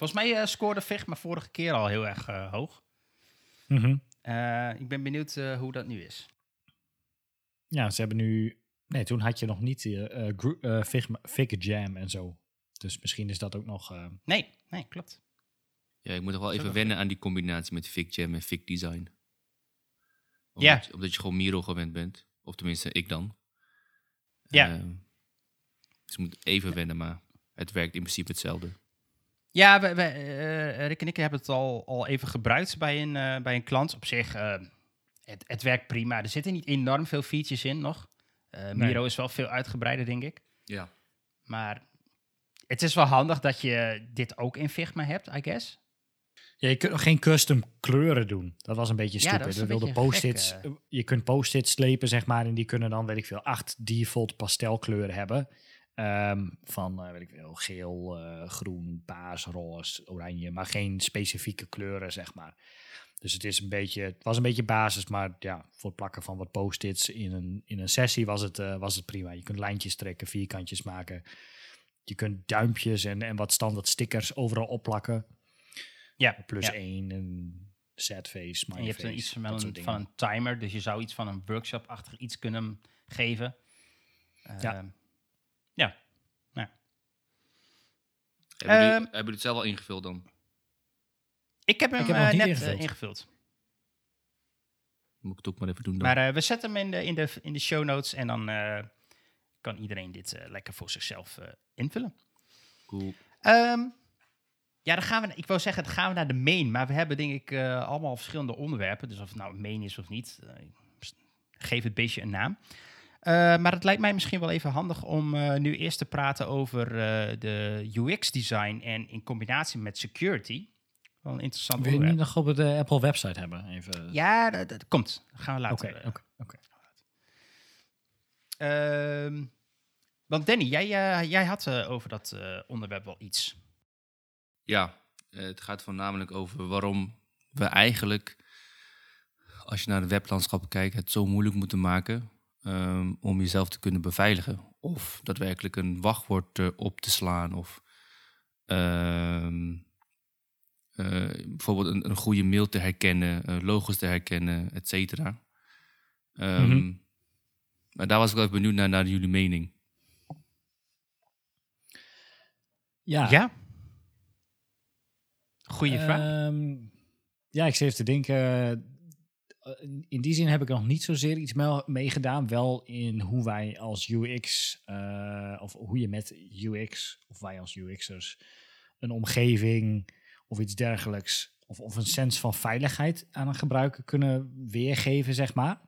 Volgens mij eh, scoorde Vecht maar vorige keer al heel erg eh, hoog. Mhm. Eh, ik ben benieuwd eh, hoe dat nu is. Ja, ze hebben nu... Nee, toen had je nog niet eh eh, eh, Figma, Fig Jam en zo. Dus misschien is dat ook nog... eh, Nee, nee, klopt. Ja, ik moet nog wel even wennen aan die combinatie met FigJam en FigDesign. Omdat, Ja. je, omdat je gewoon Miro gewend bent. Of tenminste, ik dan. Ja. Ehm, dus je moet even wennen, maar het werkt in principe hetzelfde. Ja, we, we, eh, Rick en ik hebben het al, al even gebruikt bij een, eh, bij een klant. Op zich, eh, het, het werkt prima. Er zitten niet enorm veel features in nog. Eh, Miro is wel veel uitgebreider, denk ik. Ja. Maar het is wel handig dat je dit ook in Figma hebt, I guess. Ja, je kunt nog geen custom kleuren doen. Dat was een beetje Ja, stupid. dat We wilden beetje post-its. eh. Je kunt post-its slepen, zeg maar. En die kunnen dan, weet ik veel, acht default pastelkleuren hebben. Ehm, van, eh, weet ik veel, geel, eh, groen, paars, roze, oranje. Maar geen specifieke kleuren, zeg maar. Dus het, is een beetje, het was een beetje basis, maar ja, voor het plakken van wat post-its in een, in een sessie was het, eh, was het prima. Je kunt lijntjes trekken, vierkantjes maken. Je kunt duimpjes en, en wat standaard stickers overal opplakken. Ja, Plus ja. één, een sad face, En je hebt face, iets van een, van een timer, dus je zou iets van een workshop-achtig iets kunnen geven. Ja. Ja. Hebben, jullie, Ehm, hebben jullie het zelf al ingevuld dan? Ik heb hem Ik heb hem eh, net ingevuld. eh, ingevuld. Moet ik het ook maar even doen dan. Maar eh, we zetten hem in de, in, de, in de show notes en dan eh, kan iedereen dit lekker voor zichzelf eh, invullen. cool. Ehm, ja, dan gaan we, ik wou zeggen, dan gaan we naar de main. Maar we hebben denk ik eh, allemaal verschillende onderwerpen. Dus of het nou main is of niet, geef het beestje een naam. Eh, maar het lijkt mij misschien wel even handig om eh, nu eerst te praten over eh, de UX-design en in combinatie met security. Wel een interessant Wil je niet onderwerp. nog op de Apple website hebben? Even. Ja, dat, dat komt. Dat gaan we Oké, later. oké, oké. Ehm, want Danny, jij, jij had over dat onderwerp wel iets. Ja, het gaat voornamelijk over waarom we eigenlijk, als je naar het weblandschap kijkt, het zo moeilijk moeten maken ehm, om jezelf te kunnen beveiligen. Of daadwerkelijk een wachtwoord eh, op te slaan. Of ehm, eh, bijvoorbeeld een, een goede mail te herkennen, eh, logos te herkennen, et cetera. Ehm, Mhm. Maar daar was ik wel even benieuwd naar, naar jullie mening. Ja. Ja? Goeie vraag. Ehm, ja, ik zit even te denken. Eh, In die zin heb ik nog niet zozeer iets me- meegedaan. Wel in hoe wij als UX, eh, of hoe je met UX, of wij als UX'ers, een omgeving of iets dergelijks, of, of een sens van veiligheid aan een gebruiker kunnen weergeven, zeg maar.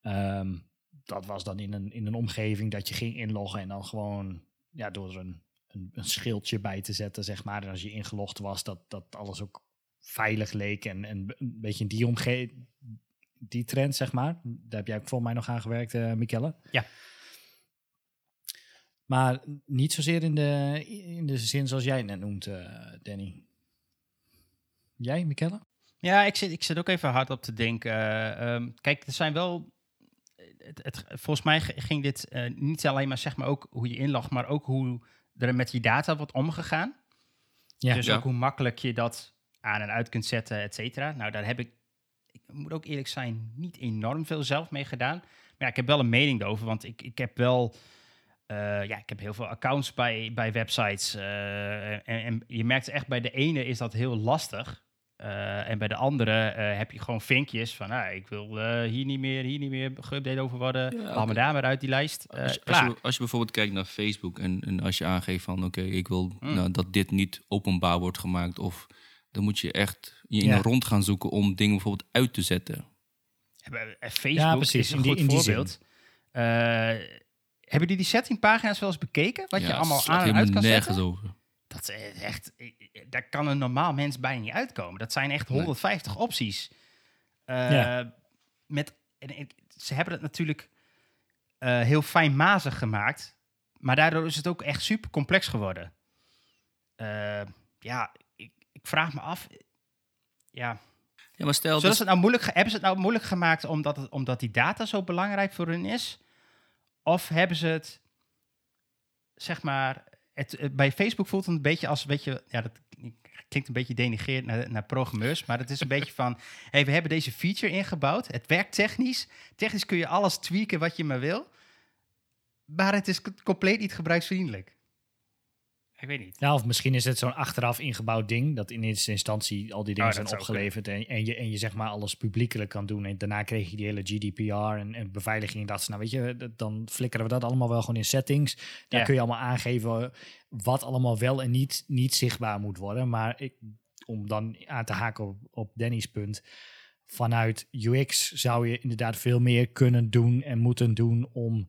Ehm, dat was dan in een, in een omgeving dat je ging inloggen en dan gewoon ja, door een, een, een schildje bij te zetten, zeg maar. En als je ingelogd was, dat, dat alles ook veilig leek en, en een beetje in die omgeving, die trend, zeg maar. Daar heb jij ook voor mij nog aan gewerkt, eh Michelle. Ja. Maar niet zozeer in de, in de zin zoals jij het net noemt, eh, Danny. Jij, Michelle? Ja, ik zit, ik zit ook even hard op te denken. Eh, ehm, kijk, er zijn wel. Het, het, volgens mij ging dit eh, niet alleen maar zeg maar ook hoe je inlogt, maar ook hoe er met je data wordt omgegaan. Ja. dus Ja. ook hoe makkelijk je dat aan en uit kunt zetten, et cetera. Nou, daar heb ik, ik moet ook eerlijk zijn, niet enorm veel zelf mee gedaan. Maar ja, ik heb wel een mening erover, want ik, ik heb wel. eh, ja, ik heb heel veel accounts bij, bij websites. eh, en, en je merkt echt bij de ene is dat heel lastig. Eh, en bij de andere eh, heb je gewoon vinkjes van, ah, ik wil eh, hier niet meer, hier niet meer geüpdate over worden. Ja, Haal me daar maar uit die lijst. Als, je- als, je, als je bijvoorbeeld kijkt naar Facebook en, en als je aangeeft van oké, ik wil Mm. nou, dat dit niet openbaar wordt gemaakt, of dan moet je echt je in Ja. rond gaan zoeken om dingen bijvoorbeeld uit te zetten. Eh, Facebook Ja, precies, is een in die- goed in die voorbeeld. Eh, hebben jullie die settingpagina's wel eens bekeken? Wat je allemaal aan en uit kan nergens zetten? over. Dat is echt, daar kan een normaal mens bijna niet uitkomen. Dat zijn echt 150 opties. Eh, Ja. met, en, en ze hebben het natuurlijk eh, heel fijnmazig gemaakt. Maar daardoor is het ook echt super complex geworden. Eh, ja, vraag me af. Ja, Ja, maar stel, dus, ze het nou moeilijk, hebben ze het nou moeilijk gemaakt omdat, het, omdat die data zo belangrijk voor hun is? Of hebben ze het, zeg maar, het, het- bij Facebook voelt het een beetje als, weet je, ja, dat klinkt een beetje denigrerend naar, naar programmeurs, maar het is een beetje van, hey, we hebben deze feature ingebouwd, het werkt technisch, technisch kun je alles tweaken wat je maar wil, maar het is compleet niet gebruiksvriendelijk. Ik weet niet. Ja, of misschien is het zo'n achteraf ingebouwd ding. Dat in eerste instantie al die dingen Oh, zijn opgeleverd. En, en, je, en je zeg maar alles publiekelijk kan doen. En daarna kreeg je die hele GDPR en, en beveiliging. Dat ze, nou weet je, dan flikkeren we dat allemaal wel gewoon in settings. Daar Ja. kun je allemaal aangeven wat allemaal wel en niet, niet zichtbaar moet worden. Maar ik, om dan aan te haken op, op Danny's punt. Vanuit UX zou je inderdaad veel meer kunnen doen en moeten doen om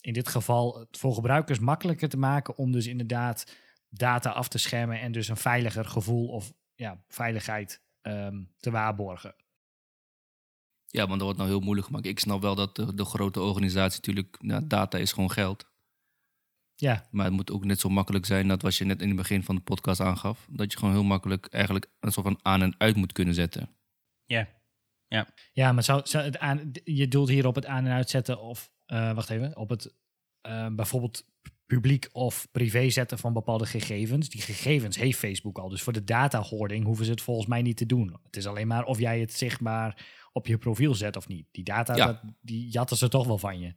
in dit geval het voor gebruikers makkelijker te maken om dus inderdaad data af te schermen en dus een veiliger gevoel of ja, veiligheid ehm, te waarborgen. Ja, want dat wordt nou heel moeilijk gemaakt. Ik snap wel dat de, de grote organisatie natuurlijk, nou, data is gewoon geld. Ja, Maar het moet ook net zo makkelijk zijn, dat wat je net in het begin van de podcast aangaf, dat je gewoon heel makkelijk eigenlijk een soort van aan en uit moet kunnen zetten. Ja. ja maar zou, zou het aan, je doelt hier op het aan- en uitzetten of, eh, wacht even, op het eh, bijvoorbeeld publiek of privé zetten van bepaalde gegevens. Die gegevens heeft Facebook al. Dus voor de data hoarding hoeven ze het volgens mij niet te doen. Het is alleen maar of jij het zichtbaar op je profiel zet of niet. Die data, Ja. dat, die jatten ze toch wel van je.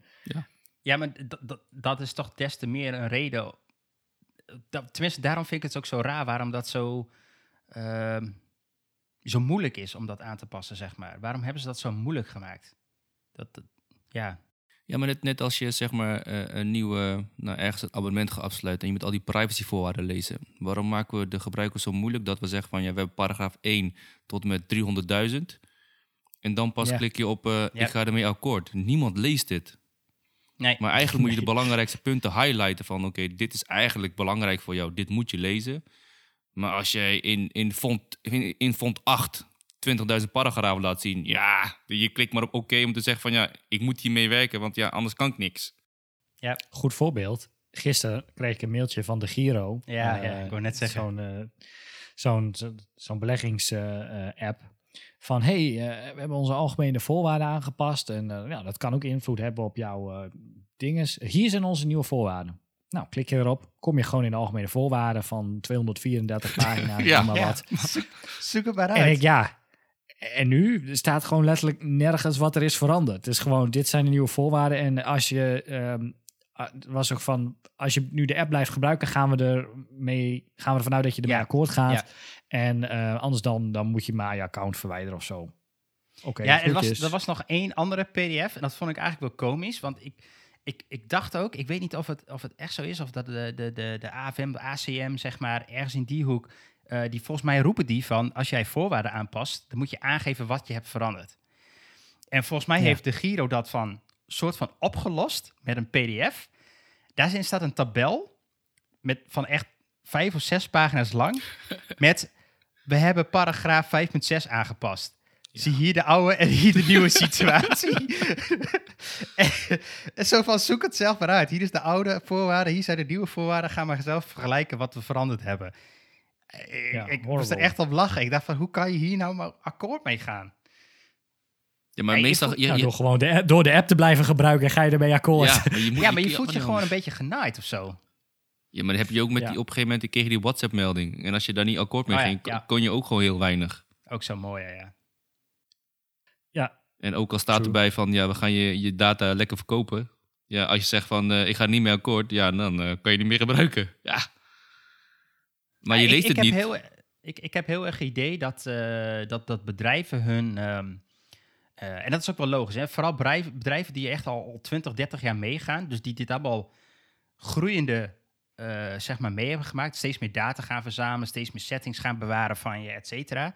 Ja, maar d- d- dat is toch des te meer een reden. Dat, tenminste, daarom vind ik het ook zo raar waarom dat zo, ehm, zo moeilijk is om dat aan te passen, zeg maar. Waarom hebben ze dat zo moeilijk gemaakt? Dat, dat- ja, Ja, maar net, net als je zeg maar eh, een nieuwe, nou ergens een abonnement gaat afsluiten en je moet al die privacyvoorwaarden lezen. Waarom maken we de gebruiker zo moeilijk dat we zeggen van ja, we hebben paragraaf 1 tot met 300.000. En dan pas Ja. klik je op eh, Ja. ik ga ermee akkoord. Niemand leest dit. nee. Maar eigenlijk moet je de belangrijkste punten highlighten van oké, dit is eigenlijk belangrijk voor jou, dit moet je lezen. Maar als jij in, in, font, in, in font 8 20.000 paragrafen laat zien, ja, je klikt maar op oké om te zeggen van ja, ik moet hiermee werken, want ja, anders kan ik niks. Goed voorbeeld. Gisteren kreeg ik een mailtje van de Giro. Ja, Eh, ja, ik wou net zeggen. Zo'n eh, zo'n beleggings-app. van, hey, eh, we hebben onze algemene voorwaarden aangepast. En eh, ja, dat kan ook invloed hebben op jouw eh dinges. Hier zijn onze nieuwe voorwaarden. Nou, klik je erop. Kom je gewoon in de algemene voorwaarden van 234 pagina's. Ja. noem maar Ja. wat. Zoek, zoek het maar En uit. ik, ja. En nu staat gewoon letterlijk nergens wat er is veranderd. Het is gewoon, dit zijn de nieuwe voorwaarden. En als je, ehm, ah, was ook van, als je nu de app blijft gebruiken, gaan we er mee, gaan we ervan uit dat je ermee Ja. akkoord gaat. Ja. En eh, anders dan, dan moet je maar je account verwijderen of zo. Oké, ja, er was, er was nog één andere PDF en dat vond ik eigenlijk wel komisch, want ik, ik, ik dacht ook, ik weet niet of het, of het echt zo is, of dat de, de, de, de AFM, de ACM, zeg maar, ergens in die hoek, eh, die volgens mij roepen die van, als jij voorwaarden aanpast, dan moet je aangeven wat je hebt veranderd. En volgens mij Ja. heeft de Giro dat van, soort van opgelost met een PDF. Daarin staat een tabel met, van echt vijf of zes pagina's lang, met, we hebben paragraaf 5.6 aangepast. Zie hier de oude en hier de nieuwe situatie. en, en zo van, zoek het zelf maar uit. Hier is de oude voorwaarden, hier zijn de nieuwe voorwaarden. Ga maar zelf vergelijken wat we veranderd hebben. Ik, Ja, ik moest er echt op lachen. Ik dacht van, hoe kan je hier nou maar akkoord mee gaan? Ja, maar meestal... je, Nou, je- door gewoon de, app- door de app te blijven gebruiken, ga je ermee akkoord. ja, maar je, moet, ja, maar je kun voelt je allemaal gewoon een beetje genaaid of zo. Ja, maar dan heb je ook met Ja. die, op een gegeven moment kreeg je die WhatsApp-melding. En als je daar niet akkoord mee Oh ja, ging, ja. kon je ook gewoon heel weinig. Ook zo mooi, ja, ja. En ook al staat True. erbij van, ja, we gaan je, je data lekker verkopen. Ja, als je zegt van, eh, ik ga niet meer akkoord, ja, dan eh, kan je niet meer gebruiken. Ja. Maar je Ja, ik- leest ik het niet. Heb heel, ik, ik heb heel erg het idee dat, eh, dat, dat bedrijven hun... ehm, eh, en dat is ook wel logisch, hè? vooral bedrijven, bedrijven die echt al, al 20, 30 jaar meegaan. Dus die dit allemaal groeiende eh, zeg maar mee hebben gemaakt. Steeds meer data gaan verzamelen, steeds meer settings gaan bewaren van je, et cetera.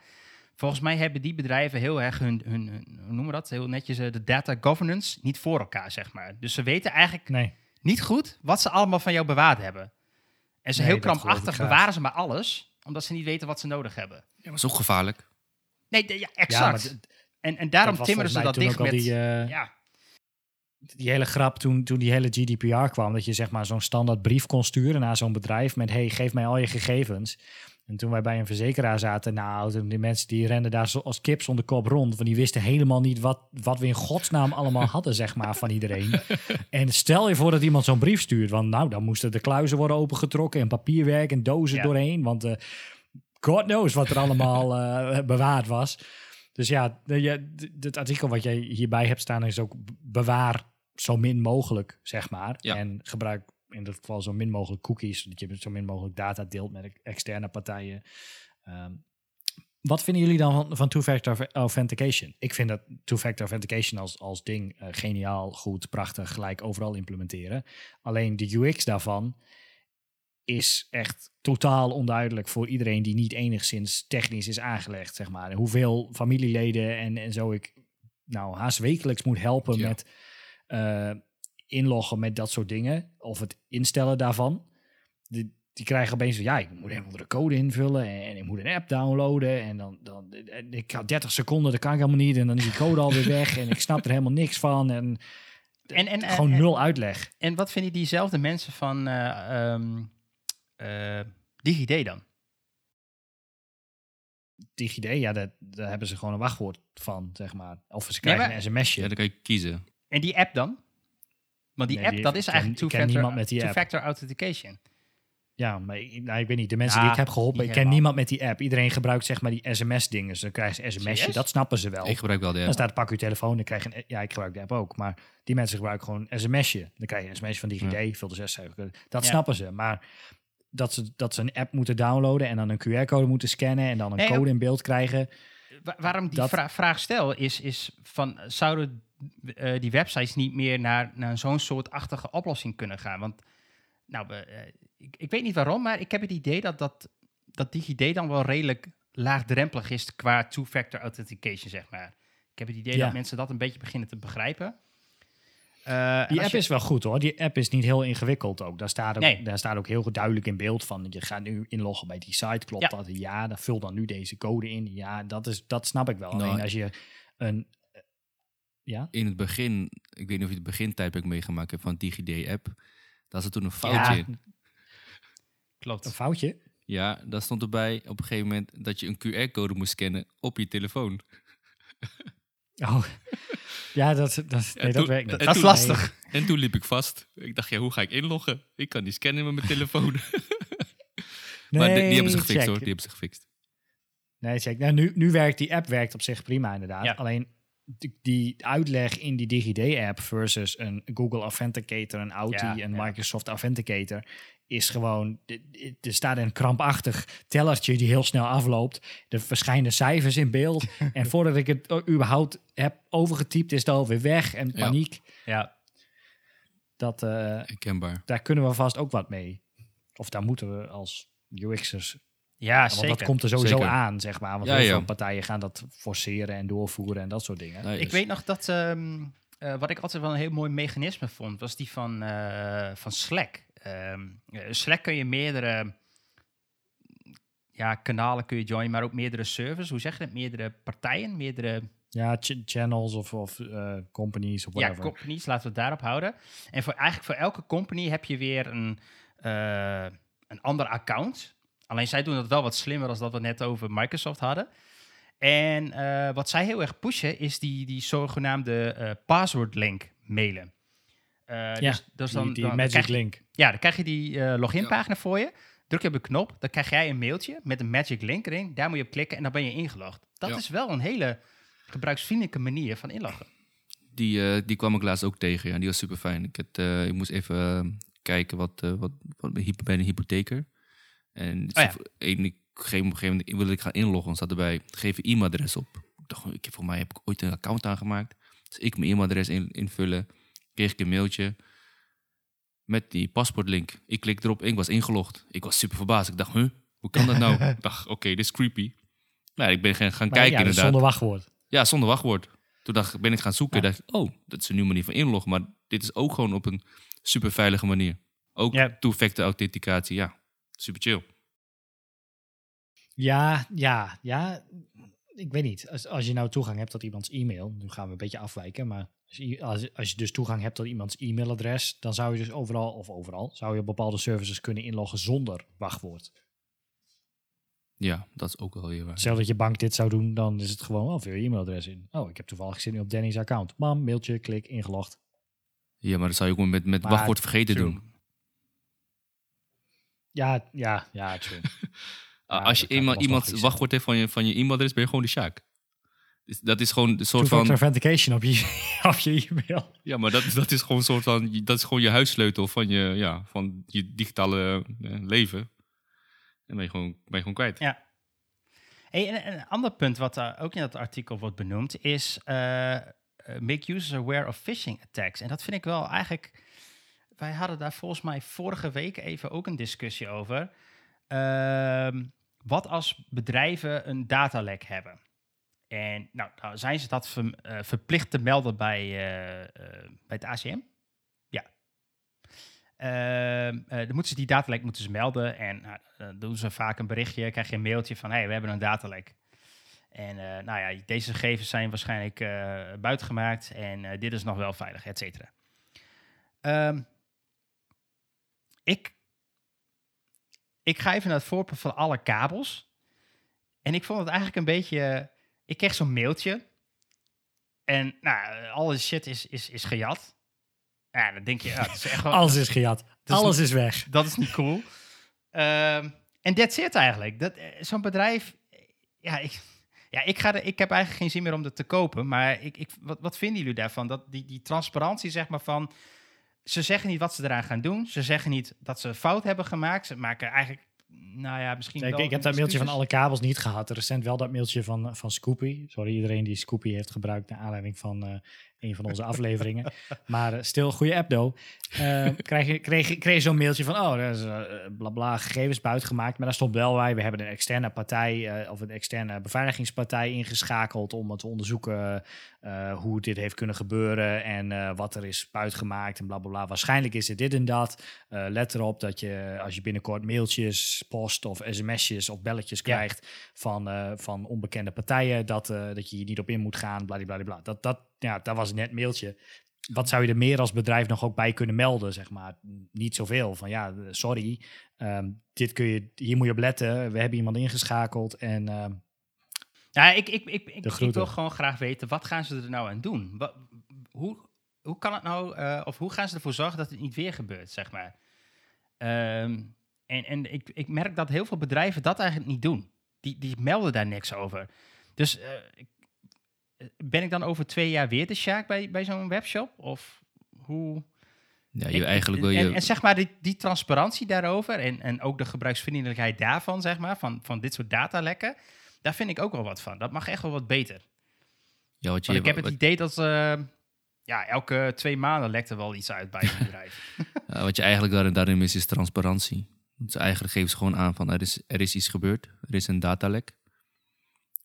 Volgens mij hebben die bedrijven heel erg hun, hun, hun hoe noemen we dat, heel netjes, de data governance niet voor elkaar, zeg maar. Dus ze weten eigenlijk nee. niet goed wat ze allemaal van jou bewaard hebben. En ze Nee, heel krampachtig bewaren ze maar alles, omdat ze niet weten wat ze nodig hebben. Ja, maar is ook gevaarlijk. Nee, ja, Ja, exact. d- en, en daarom timmeren ze dat dicht met... ook al Die, eh, ja, die hele grap toen, toen die hele GDPR kwam, dat je zeg maar zo'n standaard brief kon sturen naar zo'n bedrijf met hey, geef mij al je gegevens. En toen wij bij een verzekeraar zaten, nou, die mensen die renden daar als kip zonder kop rond, want die wisten helemaal niet wat, wat we in godsnaam allemaal hadden, zeg maar, van iedereen. En stel je voor dat iemand zo'n brief stuurt, want nou, dan moesten de kluizen worden opengetrokken en papierwerk en dozen Ja. doorheen, want eh, God knows wat er allemaal eh, bewaard was. Dus ja, het artikel wat jij hierbij hebt staan is ook bewaar zo min mogelijk, zeg maar. Ja. En gebruik in dat geval zo min mogelijk cookies, dat je zo min mogelijk data deelt met externe partijen. Ehm, wat vinden jullie dan van, van two-factor authentication? Ik vind dat two-factor authentication als, als ding eh, geniaal, goed, prachtig, gelijk overal implementeren. Alleen de UX daarvan is echt totaal onduidelijk voor iedereen die niet enigszins technisch is aangelegd, zeg maar. hoeveel familieleden en, en zo ik nou haast wekelijks moet helpen met uh, inloggen met dat soort dingen of het instellen daarvan. De, die krijgen opeens ja, ik moet een andere code invullen en, ik moet een app downloaden en dan, dan ik had 30 seconden, dat kan ik helemaal niet en dan is die code alweer weg en ik snap er helemaal niks van en, en, en gewoon nul uitleg. En wat vinden diezelfde mensen van uh, um, uh, DigiD dan? DigiD, ja, daar, daar hebben ze gewoon een wachtwoord van, zeg maar. Of ze krijgen een sms'je. Ja, dan kan je kiezen. En die app dan? Want die app, dat is eigenlijk two-factor two authentication. Ja, maar ik, nou, ik weet niet. De mensen die ik heb geholpen, ik ken niemand met die app. Iedereen gebruikt zeg maar die sms-dingen. Dus dan krijgen ze een sms'je, dat snappen ze wel. Ik gebruik wel de app. Dan staat pak je telefoon, dan krijg je een, ja, ik gebruik de app ook. Maar die mensen gebruiken gewoon een sms'je. Dan krijg je een sms'je van DigiD, ja. vul de zes Dat snappen ze. Maar dat ze, dat ze een app moeten downloaden en dan een QR-code moeten scannen en dan een code in beeld krijgen. waarom die vraag stel is, is van zouden uh, die websites niet meer naar, naar zo'n soortachtige oplossing kunnen gaan? Want nou, uh, ik, ik, weet niet waarom, maar ik heb het idee dat, dat, dat DigiD dan wel redelijk laagdrempelig is qua two-factor authentication, zeg maar. Ik heb het idee dat mensen dat een beetje beginnen te begrijpen. Uh, die app is wel goed hoor. Die app is niet heel ingewikkeld ook. Daar staat ook, nee. daar staat ook heel duidelijk in beeld van. Je gaat nu inloggen bij die site. Klopt dat? Ja, dan vul dan nu deze code in. Ja, dat, is, dat snap ik wel. Nou, Alleen als je een. Ja? In het begin, ik weet niet of je het begintijdperk meegemaakt hebt van DigiD-app. Daar zat toen een foutje in. Klopt. Een foutje? Ja, daar stond erbij op een gegeven moment dat je een QR-code moest scannen op je telefoon. Oh, ja, dat, dat, nee, dat werkt niet. Dat is lastig. En toen liep ik vast. Ik dacht, ja, hoe ga ik inloggen? Ik kan niet scannen met mijn telefoon. nee, maar die, die, hebben ze gefixt hoor, die hebben ze gefixt. Nee, check. Nou, nu, nu werkt die app werkt op zich prima inderdaad. Alleen die, uitleg in die DigiD-app versus een Google Authenticator, een Audi, een Microsoft Authenticator is gewoon, er staat een krampachtig tellertje die heel snel afloopt. Er verschijnen cijfers in beeld. en voordat ik het überhaupt heb overgetypt, is het alweer weg en paniek. Ja. Dat, uh, Daar kunnen we vast ook wat mee. Of daar moeten we als UX'ers ja, want zeker. dat komt er sowieso aan, zeg maar. Want heel veel partijen gaan dat forceren en doorvoeren en dat soort dingen. ik weet nog dat, um, uh, wat ik altijd wel een heel mooi mechanisme vond, was die van, uh, van Slack. Um, Slack kun je meerdere ja, kanalen kun je joinen, maar ook meerdere servers. Hoe zeg je het? Meerdere partijen, meerdere... Ja, channels of, of uh, companies of whatever. Ja, companies, laten we het daarop houden. En voor, eigenlijk voor elke company heb je weer een, uh, een ander account. Alleen zij doen dat wel wat slimmer als dat we net over Microsoft hadden. En uh, wat zij heel erg pushen is die, die zogenaamde password link mailen. Uh, ja, dus, dus dan, die, magic link. Ja, dan krijg je die uh, loginpagina voor je. Druk je op een knop, dan krijg jij een mailtje met een magic link erin. Daar moet je op klikken en dan ben je ingelogd. Dat is wel een hele gebruiksvriendelijke manier van inloggen. Die, uh, die kwam ik laatst ook tegen, ja. Die was super fijn. Ik, het, ik moest even kijken wat, wat, wat bij een hypotheker. En oh, ja. ik, op een gegeven moment wilde ik gaan inloggen. staat erbij, geef je e-mailadres op. Ik dacht, ik, voor mij heb ik ooit een account aangemaakt. Dus ik mijn e-mailadres in, invullen kreeg ik een mailtje met die paspoortlink. Ik klik erop ik was ingelogd. Ik was super verbaasd. Ik dacht, huh, hoe kan dat nou? ik dacht, oké, dit is creepy. Nou, ik ben gaan, gaan kijken ja, inderdaad. Zonder wachtwoord. Ja, zonder wachtwoord. Toen dacht, ben ik gaan zoeken. Ja. dacht oh, dat is een nieuwe manier van inloggen. Maar dit is ook gewoon op een super veilige manier. Ook ja. two-factor authenticatie. Ja, super chill. Ja, ja, ja. Ik weet niet. Als, als je nou toegang hebt tot iemands e-mail, nu gaan we een beetje afwijken, maar als, als je dus toegang hebt tot iemands e-mailadres, dan zou je dus overal, of overal, zou je op bepaalde services kunnen inloggen zonder wachtwoord. Ja, dat is ook wel heel waar. Stel dat je bank dit zou doen, dan is het gewoon, oh, veel je e-mailadres in. Oh, ik heb toevallig zin op Danny's account. Mam, mailtje, klik, ingelogd. Ja, maar dat zou je ook met, met wachtwoord vergeten doen. Ja, ja, ja, als je eenmaal iemand wachtwoord heeft van je, van je e-mailadres, ben je gewoon de Sjaak. dat is gewoon een soort van... authentication op je, op je e-mail. Ja, maar dat, dat is gewoon een soort van... Dat is gewoon je huissleutel van je, ja, van je digitale eh, leven. En ben je gewoon, ben je gewoon kwijt. Ja. Hey, en, en een ander punt wat daar ook in dat artikel wordt benoemd is eh, make users aware of phishing attacks. En dat vind ik wel eigenlijk. Wij hadden daar volgens mij vorige week even ook een discussie over. Ehm, wat als bedrijven een datalek hebben? En nou, zijn ze dat eh, verplicht te melden bij, eh, eh, bij het ACM? Ja. Ehm, eh, dan moeten ze die datalek moeten ze melden. En nou, dan doen ze vaak een berichtje, krijg je een mailtje van... hey, we hebben een datalek. En nou ja, deze gegevens zijn waarschijnlijk eh buitengemaakt... en dit is nog wel veilig, et cetera. Ehm, ik, ik ga even naar het voorbeeld van alle kabels. En ik vond het eigenlijk een beetje... Ik kreeg zo'n mailtje. En nou, alle shit is, is, is gejat. Ja, dan denk je, ja, is echt wel... Alles is gejat. Alles is weg. Dat is niet cool. Ehm, En that's it eigenlijk. Dat, eh, zo'n bedrijf, ja ik, ja, ik, ga er, ik heb eigenlijk geen zin meer om dat te kopen. Maar ik, ik, wat, wat vinden jullie daarvan? Dat die, die transparantie, zeg maar, van... Ze zeggen niet wat ze eraan gaan doen. Ze zeggen niet dat ze fout hebben gemaakt. Ze maken eigenlijk, nou ja, misschien Ik, wel ik heb dat mailtje van alle kabels niet gehad. Recent wel dat mailtje van, van Scoopy. Sorry iedereen die Scoopy heeft gebruikt naar aanleiding van eh, een van onze afleveringen. Maar eh, stil, goede app. Eh, krijg je, kreeg, je- kreeg je zo'n mailtje van, oh, er is eh, bla bla gegevens buitengemaakt. Maar daar stond wel bij, we hebben een externe partij eh, of een externe beveiligingspartij ingeschakeld om te onderzoeken eh, hoe dit heeft kunnen gebeuren en eh, wat er is buitengemaakt en bla bla bla. Waarschijnlijk is het dit en dat. Eh, let erop dat je als je binnenkort mailtjes, post of sms'jes of belletjes Ja. krijgt van, eh, van onbekende partijen, dat, eh, dat je hier niet op in moet gaan, bladibladibla. Dat, dat, ja, dat was een net mailtje. Wat zou je er meer als bedrijf nog ook bij kunnen melden, zeg maar? Niet zoveel. Van ja, sorry, ehm, dit kun je, hier moet je op letten. We hebben iemand ingeschakeld en ehm, Ja, ik, ik, ik, ik, ik wil gewoon graag weten, wat gaan ze er nou aan doen? Wat, hoe, hoe kan het nou, eh, of hoe gaan ze ervoor zorgen dat het niet weer gebeurt, zeg maar? Ehm, en en ik, ik merk dat heel veel bedrijven dat eigenlijk niet doen. Die, die melden daar niks over. Dus eh, eh, ben ik dan over twee jaar weer de Sjaak bij, bij zo'n webshop? Of hoe... Ja, Ik- je, eigenlijk wil je... En, zeg maar, die, die transparantie daarover en, en ook de gebruiksvriendelijkheid daarvan, zeg maar, van, van dit soort datalekken, daar vind ik ook wel wat van. Dat mag echt wel wat beter. ja, wat je, Want ik heb het wat- idee dat eh, ja, elke twee maanden lekt er wel iets uit bij een bedrijf. Ja, wat je eigenlijk daarin, daarin mist is transparantie. Ze eigenlijk geven ze gewoon aan van er is, er is iets gebeurd, er is een datalek.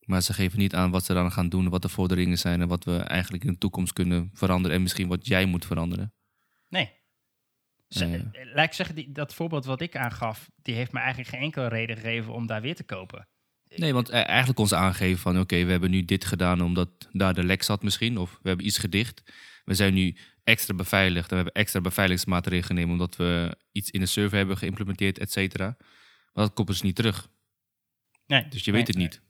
Maar ze geven niet aan wat ze dan gaan doen, wat de vorderingen zijn en wat we eigenlijk in de toekomst kunnen veranderen en misschien wat jij moet veranderen. Nee. Eh. Laat ik zeggen, die, dat voorbeeld wat ik aangaf, die heeft me eigenlijk geen enkele reden gegeven om daar weer te kopen. Nee, want eh, eigenlijk kon ze aangeven van oké, we hebben nu dit gedaan omdat daar de lek zat misschien, of we hebben iets gedicht. We zijn nu extra beveiligd en we hebben extra beveiligingsmaatregelen genomen omdat we iets in de server hebben geïmplementeerd, et cetera. Maar dat koppelen ze niet terug, Nee, dus je nee, weet het niet.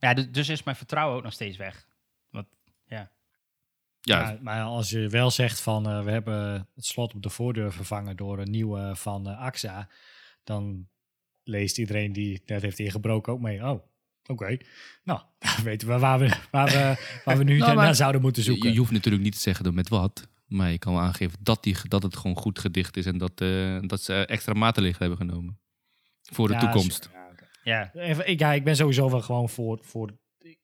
Ja, dus, dus is mijn vertrouwen ook nog steeds weg. Want, ja. Ja, Ja, maar als je wel zegt van eh, we hebben het slot op de voordeur vervangen door een nieuwe van eh, AXA, dan leest iedereen die net heeft ingebroken ook mee. Oh, oké. Nou, dan weten we waar we, waar we, waar we nu Nou, naar zouden moeten zoeken. Je, je hoeft natuurlijk niet te zeggen door met wat. Maar je kan wel aangeven dat, die, dat het gewoon goed gedicht is. En dat, eh, dat ze extra maatregelen hebben genomen. Voor de Ja, toekomst. sure, ja, ik, ja, ik ben sowieso wel gewoon voor. voor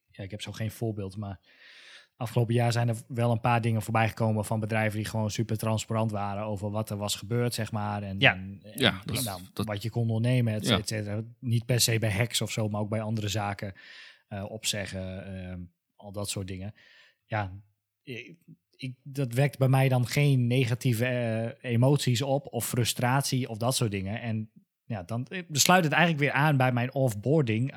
ja, ik heb zo geen voorbeeld, maar afgelopen jaar zijn er wel een paar dingen voorbij gekomen van bedrijven die gewoon super transparant waren over wat er was gebeurd, zeg maar. En, Ja. en, en, Ja, dat is- nou, dat- wat je kon ondernemen, et, Ja. et cetera. Niet per se bij hacks of zo, maar ook bij andere zaken eh, opzeggen, ehm, al dat soort dingen. Ja, ik, ik- dat wekt bij mij dan geen negatieve eh, emoties op of frustratie of dat soort dingen. En ja, dan besluit het eigenlijk weer aan bij mijn offboarding.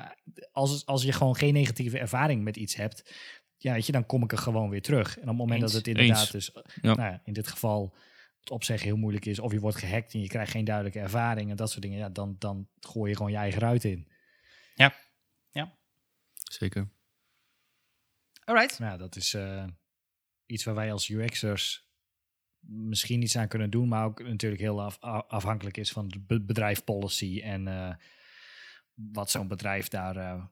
Als, als je gewoon geen negatieve ervaring met iets hebt, ja, weet je, dan kom ik er gewoon weer terug. En op het moment Eens. dat het inderdaad Eens. dus, Ja. nou ja, in dit geval het opzeggen heel moeilijk is, of je wordt gehackt en je krijgt geen duidelijke ervaring en dat soort dingen, ja, dan, dan gooi je gewoon je eigen ruit in. Zeker. Alright. Ja, dat is eh, iets waar wij als UX'ers misschien iets aan kunnen doen, maar ook natuurlijk heel af, afhankelijk is van de be- bedrijf policy en eh, wat zo'n bedrijf daar, eh,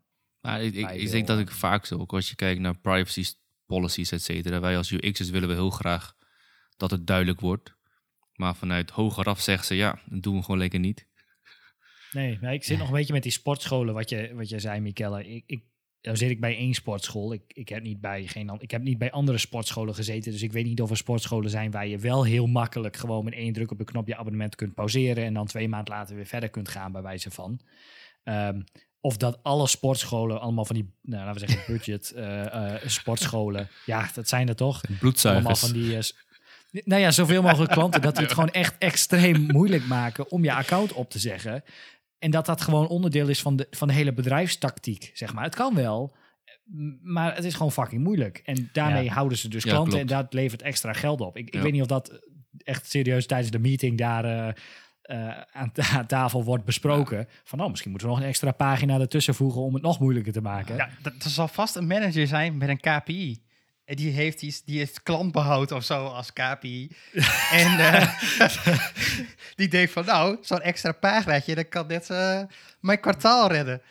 Maar ik, ik, denk dat ik vaak zo, ook als je kijkt naar privacy policies, et cetera. Wij als UX'ers willen we heel graag dat het duidelijk wordt. Maar vanuit hogeraf zeggen ze, ja, dat doen we gewoon lekker niet. Nee, maar ik zit nog een beetje met die sportscholen, wat je, wat je zei, Mikelle. Ik, ik, nou zit ik bij één sportschool. Ik, ik, heb niet bij geen, ik heb niet bij andere sportscholen gezeten. Dus ik weet niet of er sportscholen zijn waar je wel heel makkelijk gewoon met één druk op de knop je abonnement kunt pauzeren. En dan twee maanden later weer verder kunt gaan, bij wijze van. Ehm, of dat alle sportscholen, allemaal van die, nou, laten we zeggen, budget eh, eh, sportscholen. Ja, dat zijn er toch? Allemaal Bloedzuigers. van die. eh, nou ja, zoveel mogelijk klanten dat we het gewoon echt extreem moeilijk maken om je account op te zeggen. En dat dat gewoon onderdeel is van de, van de hele bedrijfstactiek, zeg maar. Het kan wel, maar het is gewoon fucking moeilijk. En daarmee Ja. houden ze dus Ja, klanten klopt. en dat levert extra geld op. Ik, ik Ja. weet niet of dat echt serieus tijdens de meeting daar eh, eh, aan, ta- aan tafel wordt besproken. Van, oh, misschien moeten we nog een extra pagina ertussen voegen om het nog moeilijker te maken. Ja, dat, zal vast een manager zijn met een KPI. En die heeft, die, die heeft klantbehoud of zo als KPI. en eh, die denkt van, nou, zo'n extra paginaatje, dat kan net eh, mijn kwartaal redden.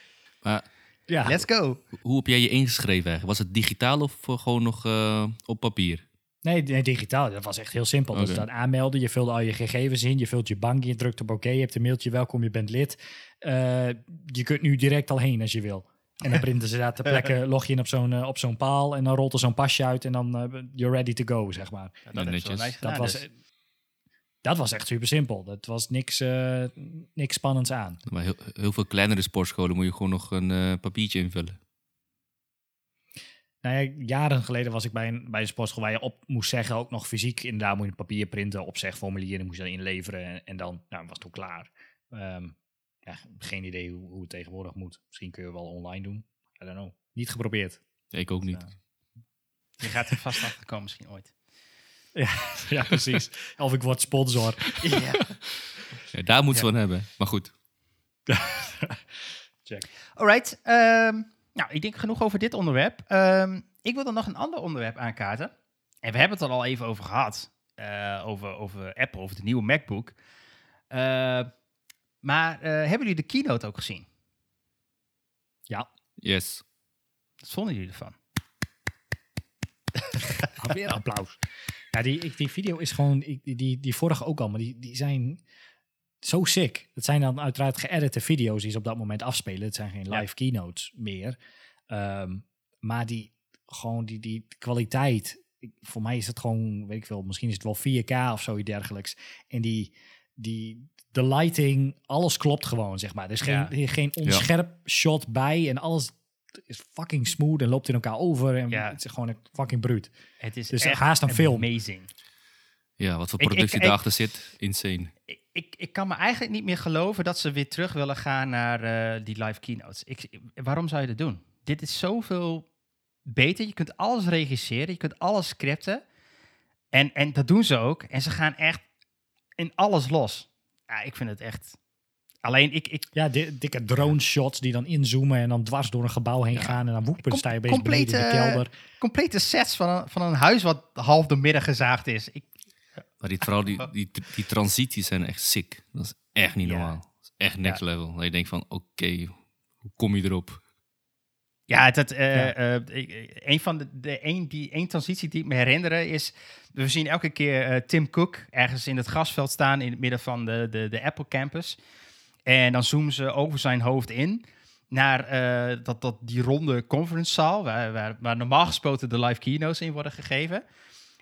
Maar Ja. Let's go. hoe heb jij je ingeschreven eigenlijk? Was het digitaal of eh, gewoon nog eh, op papier? Nee, nee, digitaal. Dat was echt heel simpel. Dus Oké. dan aanmelden, je vulde al je gegevens in, je vult je bank, je drukt op oké, je hebt een mailtje, welkom, je bent lid. Eh, je kunt nu direct al heen als je wil. En dan printen ze daar ter plekke, log je in op zo'n eh, op zo'n paal en dan rolt er zo'n pasje uit en dan eh, you're ready to go, zeg maar. dat netjes. nice Dat was, dus. dat was echt super simpel. Dat was niks, eh, niks spannends aan. Maar heel, heel veel kleinere sportscholen moet je gewoon nog een eh, papiertje invullen. Nou ja, jaren geleden was ik bij een, bij een sportschool waar je op moest zeggen, ook nog fysiek. Inderdaad moet je een papier printen, opzegformulieren, moest je dan inleveren en, en dan nou, was het toen klaar. Ehm, ja, geen idee hoe, hoe het tegenwoordig moet. Misschien kun je wel online doen. I don't know. Niet geprobeerd. Ja, ik ook niet. Je gaat er vast achter komen misschien ooit. ja, precies. Of ik word sponsor. ja. Ja, daar moeten we van hebben. Maar goed. Check. Alright. ehm, nou, ik denk genoeg over dit onderwerp. Ehm, ik wil dan nog een ander onderwerp aankaarten. En we hebben het er al even over gehad. eh, over, over Apple, over de nieuwe MacBook. Eh, maar eh, hebben jullie de keynote ook gezien? Ja, Yes. Wat vonden jullie ervan? weer applaus. Ja, die, ik- die video is gewoon, ik- die, die, die vorige ook al, maar die, die zijn zo sick. Het zijn dan uiteraard geëdite video's die ze op dat moment afspelen. Het zijn geen Ja. live keynotes meer. Ehm, maar die, gewoon die, die kwaliteit, ik- voor mij is het gewoon, weet ik veel, misschien is het wel 4K of zoiets dergelijks. En die, die, de lighting, alles klopt gewoon, zeg maar. Er is geen, Ja. er geen onscherp shot bij en alles is fucking smooth en loopt in elkaar over. En Ja. het is gewoon een fucking bruut. Het is Dus echt haast een film. amazing. Ja, wat voor Ik- ik- productie ik- zit, insane. Ik, ik, ik kan me eigenlijk niet meer geloven dat ze weer terug willen gaan naar eh, die live keynotes. Ik, waarom zou je dat doen? Dit is zoveel beter. Je kunt alles regisseren, je kunt alles scripten. En, en dat doen ze ook. En ze gaan echt in alles los. Ja, ik vind het echt... Alleen ik... ik Ja, di- dikke drone shots die dan inzoomen en dan dwars door een gebouw heen Ja. gaan. En dan woep, dan Com- sta je bezig beneden in de complete- kelder. complete sets van een, van een huis wat half door midden gezaagd is. Ik, Maar die, vooral die, die, die transities zijn echt sick. Dat is echt niet Ja. normaal. Dat is echt next level. Dat je denkt van, oké, hoe kom je erop? Ja, dat, eh, Ja. eh, ik- een van de, de een, die, één transitie die ik me herinneren is... We zien elke keer eh, Tim Cook ergens in het grasveld staan... in het midden van de, de, de Apple campus. En dan zoomen ze over zijn hoofd in... naar eh, dat, dat, die ronde conferencezaal... Waar, waar, waar normaal gesproken de live keynotes in worden gegeven...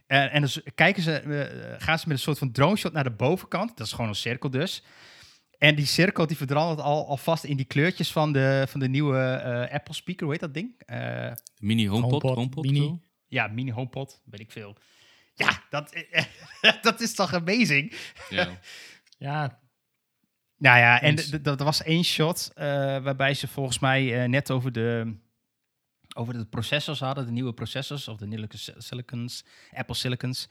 Eh, en dus kijken ze, eh, gaan ze met een soort van drone shot naar de bovenkant. Dat is gewoon een cirkel dus. En die cirkel die verandert al, alvast in die kleurtjes van de, van de nieuwe eh, Apple speaker. Hoe heet dat ding? Eh, Mini HomePod, HomePod HomePod, Mini. zo? ja, mini HomePod, weet ik veel. Ja, dat, dat is toch amazing? Ja. Ja, Nou ja, en dat was één shot eh, waarbij ze volgens mij eh, net over de, over de processors hadden, de nieuwe processors of de nieuwe si- silicons, Apple silicons.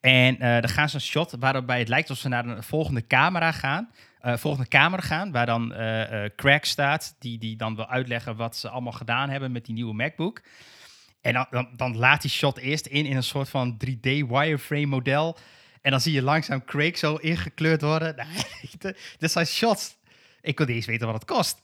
En eh dan gaan ze een shot waarbij het lijkt alsof ze naar een volgende camera gaan, eh, volgende kamer gaan, waar dan eh, Craig staat, die, die dan wil uitleggen wat ze allemaal gedaan hebben met die nieuwe MacBook. En dan, dan, dan laat die shot eerst in in een soort van 3D wireframe model. En dan zie je langzaam Craig zo ingekleurd worden. Dit zijn shots. Ik kon niet eens weten wat het kost.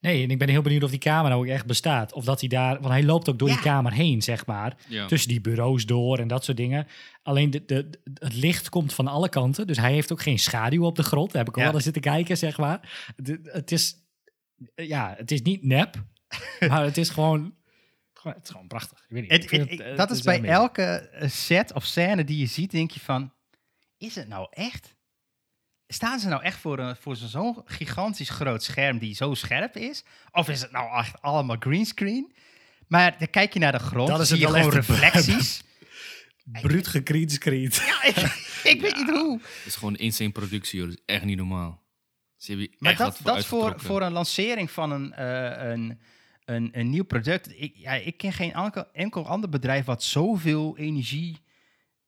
Nee, en ik ben heel benieuwd of die kamer nou ook echt bestaat. Of dat hij daar... Want hij loopt ook door Ja. die kamer heen, zeg maar. Ja. Tussen die bureaus door en dat soort dingen. Alleen de, de, het licht komt van alle kanten. Dus hij heeft ook geen schaduw op de grond. Daar heb ik ook Ja. wel eens zitten kijken, zeg maar. De- het is... Ja, het is niet nep. maar het is gewoon... Het is gewoon prachtig. Ik weet niet. Het- ik vind het- het, eh, dat het is bij elke eh, set of scène die je ziet, denk je van, is het nou echt? Staan ze nou echt voor, een, voor zo'n gigantisch groot scherm die zo scherp is? Of is het nou echt allemaal greenscreen? Maar dan kijk je naar de grond, dan zie je gewoon reflecties. Bruut gegreenscreend. ja, ik, ik weet niet hoe. Het is gewoon insane productie, joh. Dat is echt niet normaal. Ze Maar echt dat, voor dat voor, uitgetrokken. voor een lancering van een, eh, een, een, een nieuw product. Ik, ja, ik ken geen enkel, enkel ander bedrijf wat zoveel energie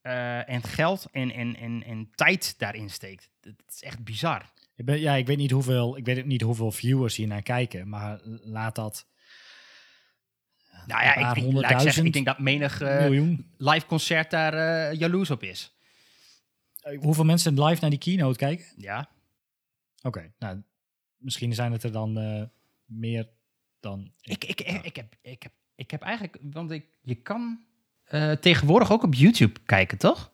eh, en geld en, en, en, en tijd daarin steekt. Het is echt bizar. Ik ben, ja, ik weet niet hoeveel, ik weet niet hoeveel viewers hier naar kijken, maar laat dat Nou ja, ik, laat ik, zeggen, ik denk dat menig eh, live concert daar eh, jaloers op is. Hoeveel mensen live naar die keynote kijken? Ja, Oké, nou, misschien zijn het er dan eh, meer dan. ik, ik, ik, ik, heb, ik, heb, ik heb eigenlijk, want ik, je kan eh, tegenwoordig ook op YouTube kijken, toch?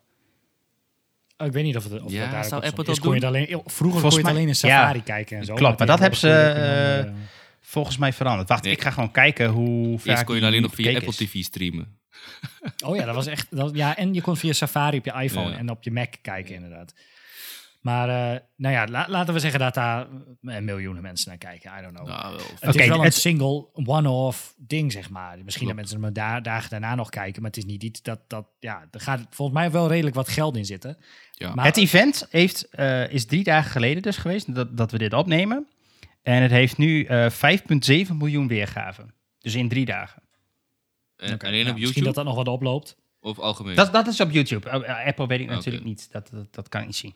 Oh, ik weet niet of het of Ja, dat daar Apple dat Kon je alleen, vroeger Volgens kon je het alleen in ja, Safari kijken en zo. klopt, maar dat hebben ze, eh, andere- Volgens mij veranderd. Wacht, Nee. ik ga gewoon kijken hoe vaak Eerst kon je alleen nog via Apple is. TV streamen. Oh ja, dat was echt. Dat, ja, en je kon via Safari op je iPhone Ja. en op je Mac kijken, inderdaad. Maar eh, nou ja, la- laten we zeggen dat daar eh, miljoenen mensen naar kijken. I don't know. Nou, wel. Het is wel een het- single, one-off ding, zeg maar. Misschien Klopt. dat mensen me daar, dagen daarna nog kijken, maar het is niet iets dat, dat ja, er gaat volgens mij wel redelijk wat geld in zitten. Ja. Maar Het event heeft, eh, is drie dagen geleden dus geweest dat, dat we dit opnemen. En het heeft nu eh 5,7 miljoen weergaven. Dus in drie dagen. En, nou, op Misschien YouTube dat dat nog wat oploopt. of algemeen? Dat, dat is op YouTube. Eh, Apple weet ik natuurlijk niet. Dat, dat, dat kan ik niet zien.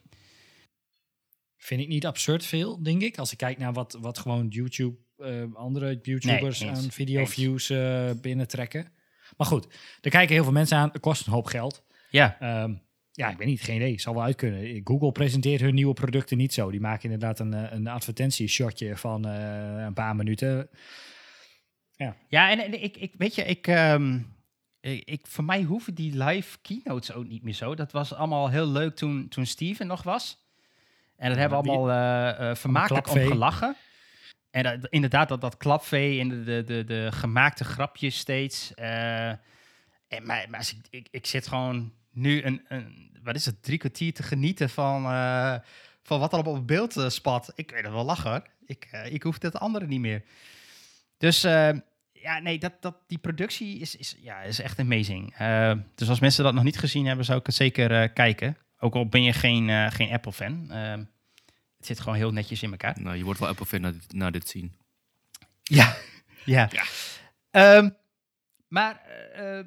Vind ik niet absurd veel, denk ik. Als ik kijk naar wat, wat gewoon YouTube, eh, andere YouTubers Nee, aan video-views eh, binnentrekken. Maar goed, er kijken heel veel mensen aan. Het kost een hoop geld. Ja, Ehm, ja, ik weet niet, geen idee. Zal wel uit kunnen. Google presenteert hun nieuwe producten niet zo. Die maken inderdaad een, eh, een advertentieshotje van een paar minuten. ja en, en ik, ik, weet je, ik, ehm, ik, ik, voor mij hoeven die live keynotes ook niet meer zo. Dat was allemaal heel leuk toen, toen Steven nog was. En daar hebben we allemaal eh, eh, vermakelijk om gelachen. En dat, inderdaad, dat, dat klapvee en de, de, de, de gemaakte grapjes steeds. eh, en, maar maar als ik, ik, ik zit gewoon nu een, een, wat is het, drie kwartier te genieten van, van wat er op het beeld spat. Ik weet het wel lachen. Ik, ik hoef het andere niet meer. Dus ja, nee, dat, dat, die productie is, is, ja, is echt amazing. Dus als mensen dat nog niet gezien hebben, zou ik het zeker kijken. Ook al ben je geen, eh, geen Apple-fan. Eh, het zit gewoon heel netjes in elkaar. Nou, je wordt wel Apple-fan na, dit- na dit zien. Ja, ja. Ehm, maar eh, eh,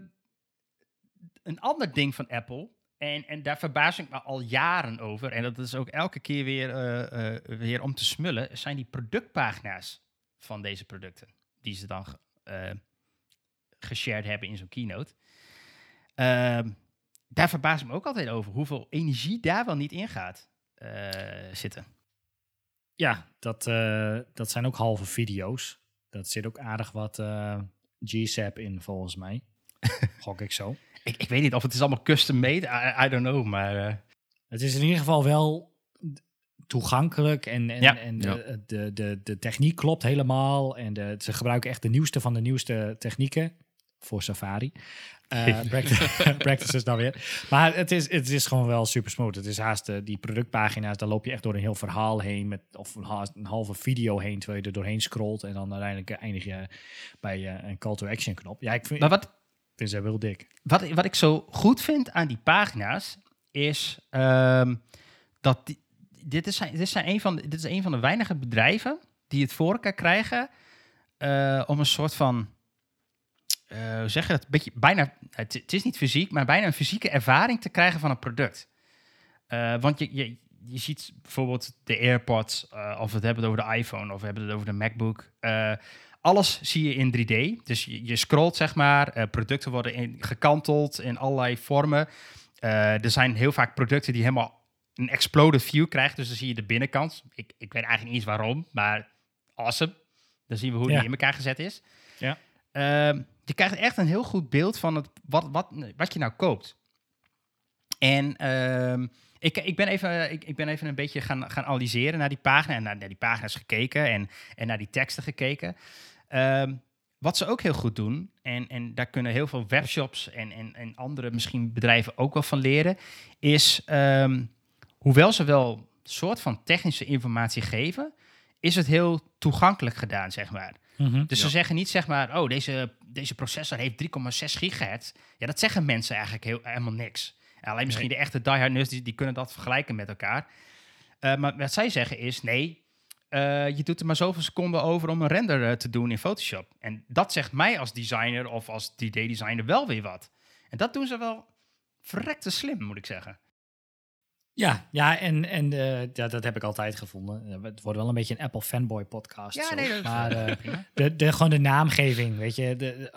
een ander ding van Apple, en, en daar verbaas ik me al jaren over, en dat is ook elke keer weer, weer om te smullen, zijn die productpagina's van deze producten, die ze dan eh geshared hebben in zo'n keynote. Ehm, daar verbaas ik me ook altijd over, hoeveel energie daar wel niet in gaat eh, zitten. Ja, dat, eh, dat zijn ook halve video's. Dat zit ook aardig wat eh GSAP in, volgens mij. Gok ik zo. Ik, ik weet niet of het is allemaal custom made, I, I don't know, maar... eh, Het is in ieder geval wel toegankelijk en, en, Ja. en Ja. de, de, de, de techniek klopt helemaal. En de, ze gebruiken echt de nieuwste van de nieuwste technieken voor Safari. Eh practice- practices dan weer. Maar het is, het is gewoon wel super smooth. Het is haast eh, die productpagina's, daar loop je echt door een heel verhaal heen. Met, of een, haast een halve video heen, terwijl je er doorheen scrolt. En dan uiteindelijk eh, eindig je bij eh, een call to action knop. Ja, ik vind, maar wat, ik vind ze wel dik. wat, wat ik zo goed vind aan die pagina's is ehm, dat die- dit, is, dit, zijn een van de, dit is een van de weinige bedrijven die het voor elkaar krijgen eh, om een soort van, eh, hoe zeg je dat, een beetje bijna, het, het is niet fysiek, maar bijna een fysieke ervaring te krijgen van een product. Eh, want je, je, je ziet bijvoorbeeld de AirPods, eh, of we het hebben over de iPhone, of we hebben het over de MacBook. eh, alles zie je in 3D. Dus je, je scrolt, zeg maar. eh, producten worden in, gekanteld in allerlei vormen. Eh, er zijn heel vaak producten die helemaal een exploded view krijgen. Dus dan zie je de binnenkant. Ik, ik weet eigenlijk niet eens waarom, maar awesome. Dan zien we hoe Ja. die in elkaar gezet is. Ja. Ehm, je krijgt echt een heel goed beeld van het, wat, wat, wat je nou koopt. En ehm, ik, ik, ben even, ik, ik ben even een beetje gaan, gaan analyseren naar die pagina. En naar, naar die pagina's gekeken en, en naar die teksten gekeken. Ehm, wat ze ook heel goed doen, en, en daar kunnen heel veel webshops en, en, en andere misschien bedrijven ook wel van leren, is ehm, hoewel ze wel soort van technische informatie geven, is het heel toegankelijk gedaan, zeg maar. Mhm. Dus ze zeggen niet, zeg maar, oh, deze, deze processor heeft 3,6 gigahertz. Ja, dat zeggen mensen eigenlijk heel, helemaal niks. Alleen misschien de echte diehard nerds, die, die kunnen dat vergelijken met elkaar. Eh, maar wat zij zeggen is, nee, eh, je doet er maar zoveel seconden over om een render eh, te doen in Photoshop. En dat zegt mij als designer of als 3D-designer wel weer wat. En dat doen ze wel verrekte slim, moet ik zeggen. Ja, ja en, en eh, ja, dat heb ik altijd gevonden. Eh, Het wordt wel een beetje een Apple fanboy podcast. Ja, zo. nee, dat is, maar eh, de, de, gewoon de naamgeving, weet je. De,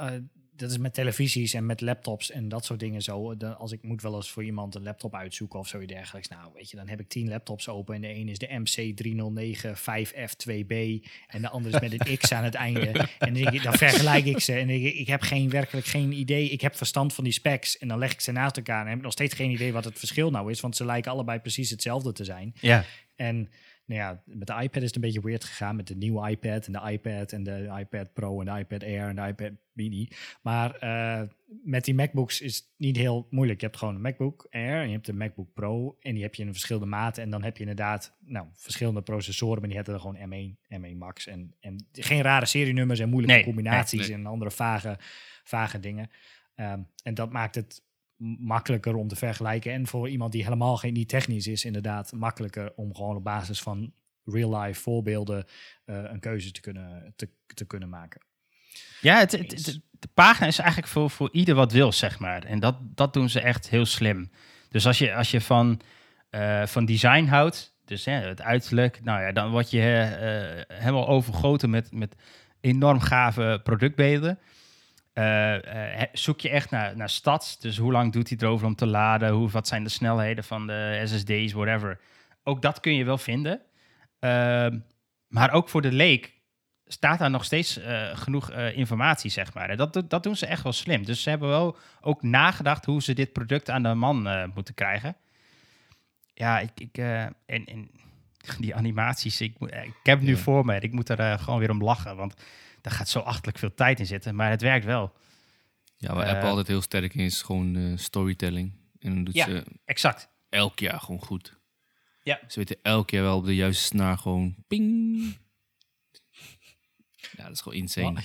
dat is met televisies en met laptops en dat soort dingen zo. De, als ik moet wel eens voor iemand een laptop uitzoeken of zoiets dergelijks. Nou, weet je, dan heb ik tien laptops open. En de een is de MC3095F2B. En de andere is met een X aan het einde. En dan, dan vergelijk ik ze. En ik, ik heb geen, werkelijk geen idee. Ik heb verstand van die specs. En dan leg ik ze naast elkaar. En heb nog steeds geen idee wat het verschil nou is. Want ze lijken allebei precies hetzelfde te zijn. Ja, En nou ja, met de iPad is het een beetje weird gegaan met de nieuwe iPad en de iPad en de iPad Pro en de iPad Air en de iPad Mini. Maar eh, met die MacBooks is het niet heel moeilijk. Je hebt gewoon een MacBook Air en je hebt de MacBook Pro en die heb je in verschillende maten. En dan heb je inderdaad nou, verschillende processoren, maar die hebben er gewoon M1, M1 Max. En, en geen rare serienummers en moeilijke Nee, combinaties nee, nee. en andere vage, vage dingen. Ehm, en dat maakt het makkelijker om te vergelijken. En voor iemand die helemaal geen niet technisch is, inderdaad makkelijker om gewoon op basis van real-life voorbeelden eh, een keuze te kunnen, te, te kunnen maken. ja het, het- Eens. het- de pagina is eigenlijk voor, voor ieder wat wil, zeg maar. En dat, dat doen ze echt heel slim. Dus als je, als je van, eh, van design houdt, dus hè, het uiterlijk, nou ja, dan word je eh, helemaal overgoten met, met enorm gave productbeelden. Eh, eh, zoek je echt naar, naar stads, dus hoe lang doet hij erover om te laden, hoe, wat zijn de snelheden van de SSD's, whatever. Ook dat kun je wel vinden. Ehm, maar ook voor de leek staat daar nog steeds eh, genoeg informatie, zeg maar. Dat, dat doen ze echt wel slim. Dus ze hebben wel ook nagedacht hoe ze dit product aan de man moeten krijgen. Ja, ik, ik, en, en die animaties, ik, ik heb nu Ja. voor me. Ik moet er gewoon weer om lachen, want daar gaat zo achterlijk veel tijd in zitten. Maar het werkt wel. Ja, waar Eh, Apple altijd heel sterk in is gewoon eh, storytelling. En dan doet Ja. ze Exact. elk jaar gewoon goed. Ja. Ze weten elk jaar wel op de juiste snaar gewoon ping. Ja, dat is gewoon insane.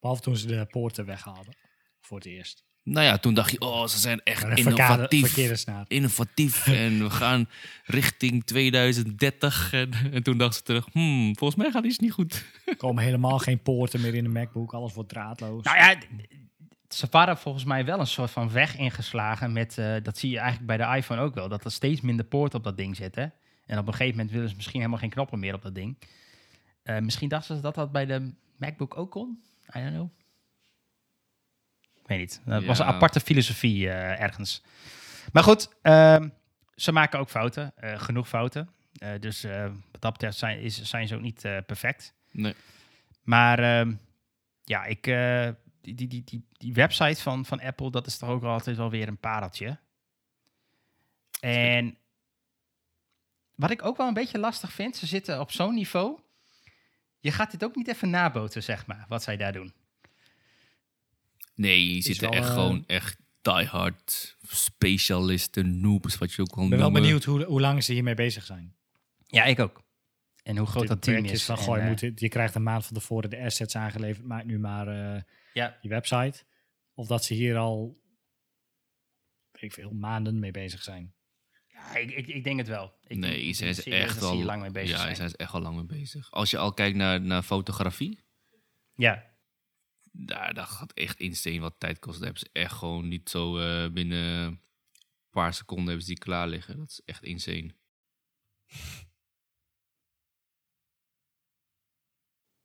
Behalve toen ze de poorten weghaalden. Voor het eerst. Nou ja, toen dacht je, oh, ze zijn echt een innovatief. verkeerde snaar. Innovatief. en we gaan richting 2030. En, en toen dacht ze terug, hmm, volgens mij gaat iets niet goed. Er komen helemaal geen poorten meer in de MacBook. Alles wordt draadloos. Nou ja, ze waren volgens mij wel een soort van weg ingeslagen met, eh, dat zie je eigenlijk bij de iPhone ook wel, dat er steeds minder poorten op dat ding zitten. En op een gegeven moment willen ze misschien helemaal geen knoppen meer op dat ding. Eh, misschien dachten ze dat dat bij de MacBook ook kon. I don't know. Ik weet niet. Dat was een aparte filosofie eh, ergens. Maar goed, ehm, ze maken ook fouten. eh, genoeg fouten. Eh, dus wat dat betreft zijn, is, zijn ze ook niet perfect. Nee. Maar ehm, ja, ik, die, die, die, die, die website van, van Apple, dat is toch ook altijd wel weer een pareltje. En wat ik ook wel een beetje lastig vind, ze zitten op zo'n niveau. Je gaat dit ook niet even naboten, zeg maar, wat zij daar doen. Nee, je zitten echt eh, gewoon echt diehard specialisten, noobs, wat je ook wel ik ben wel benieuwd hoe, hoe lang ze hiermee bezig zijn. Ja, ik ook. En hoe groot dat team is. van, En, goh, je, eh, moet, je krijgt een maand van tevoren de assets aangeleverd. Maak nu maar eh, ja, je website. Of dat ze hier al weet ik veel, maanden mee bezig zijn. ja ik, ik, ik denk het wel. Ik nee, ze is echt al hier lang mee bezig ja, zijn. ze is echt al lang mee bezig. Als je al kijkt naar, naar fotografie, Ja, daar, daar gaat echt insane wat tijd kosten. Daar hebben ze echt gewoon niet zo eh, binnen een paar seconden hebben ze die klaar liggen. Dat is echt insane.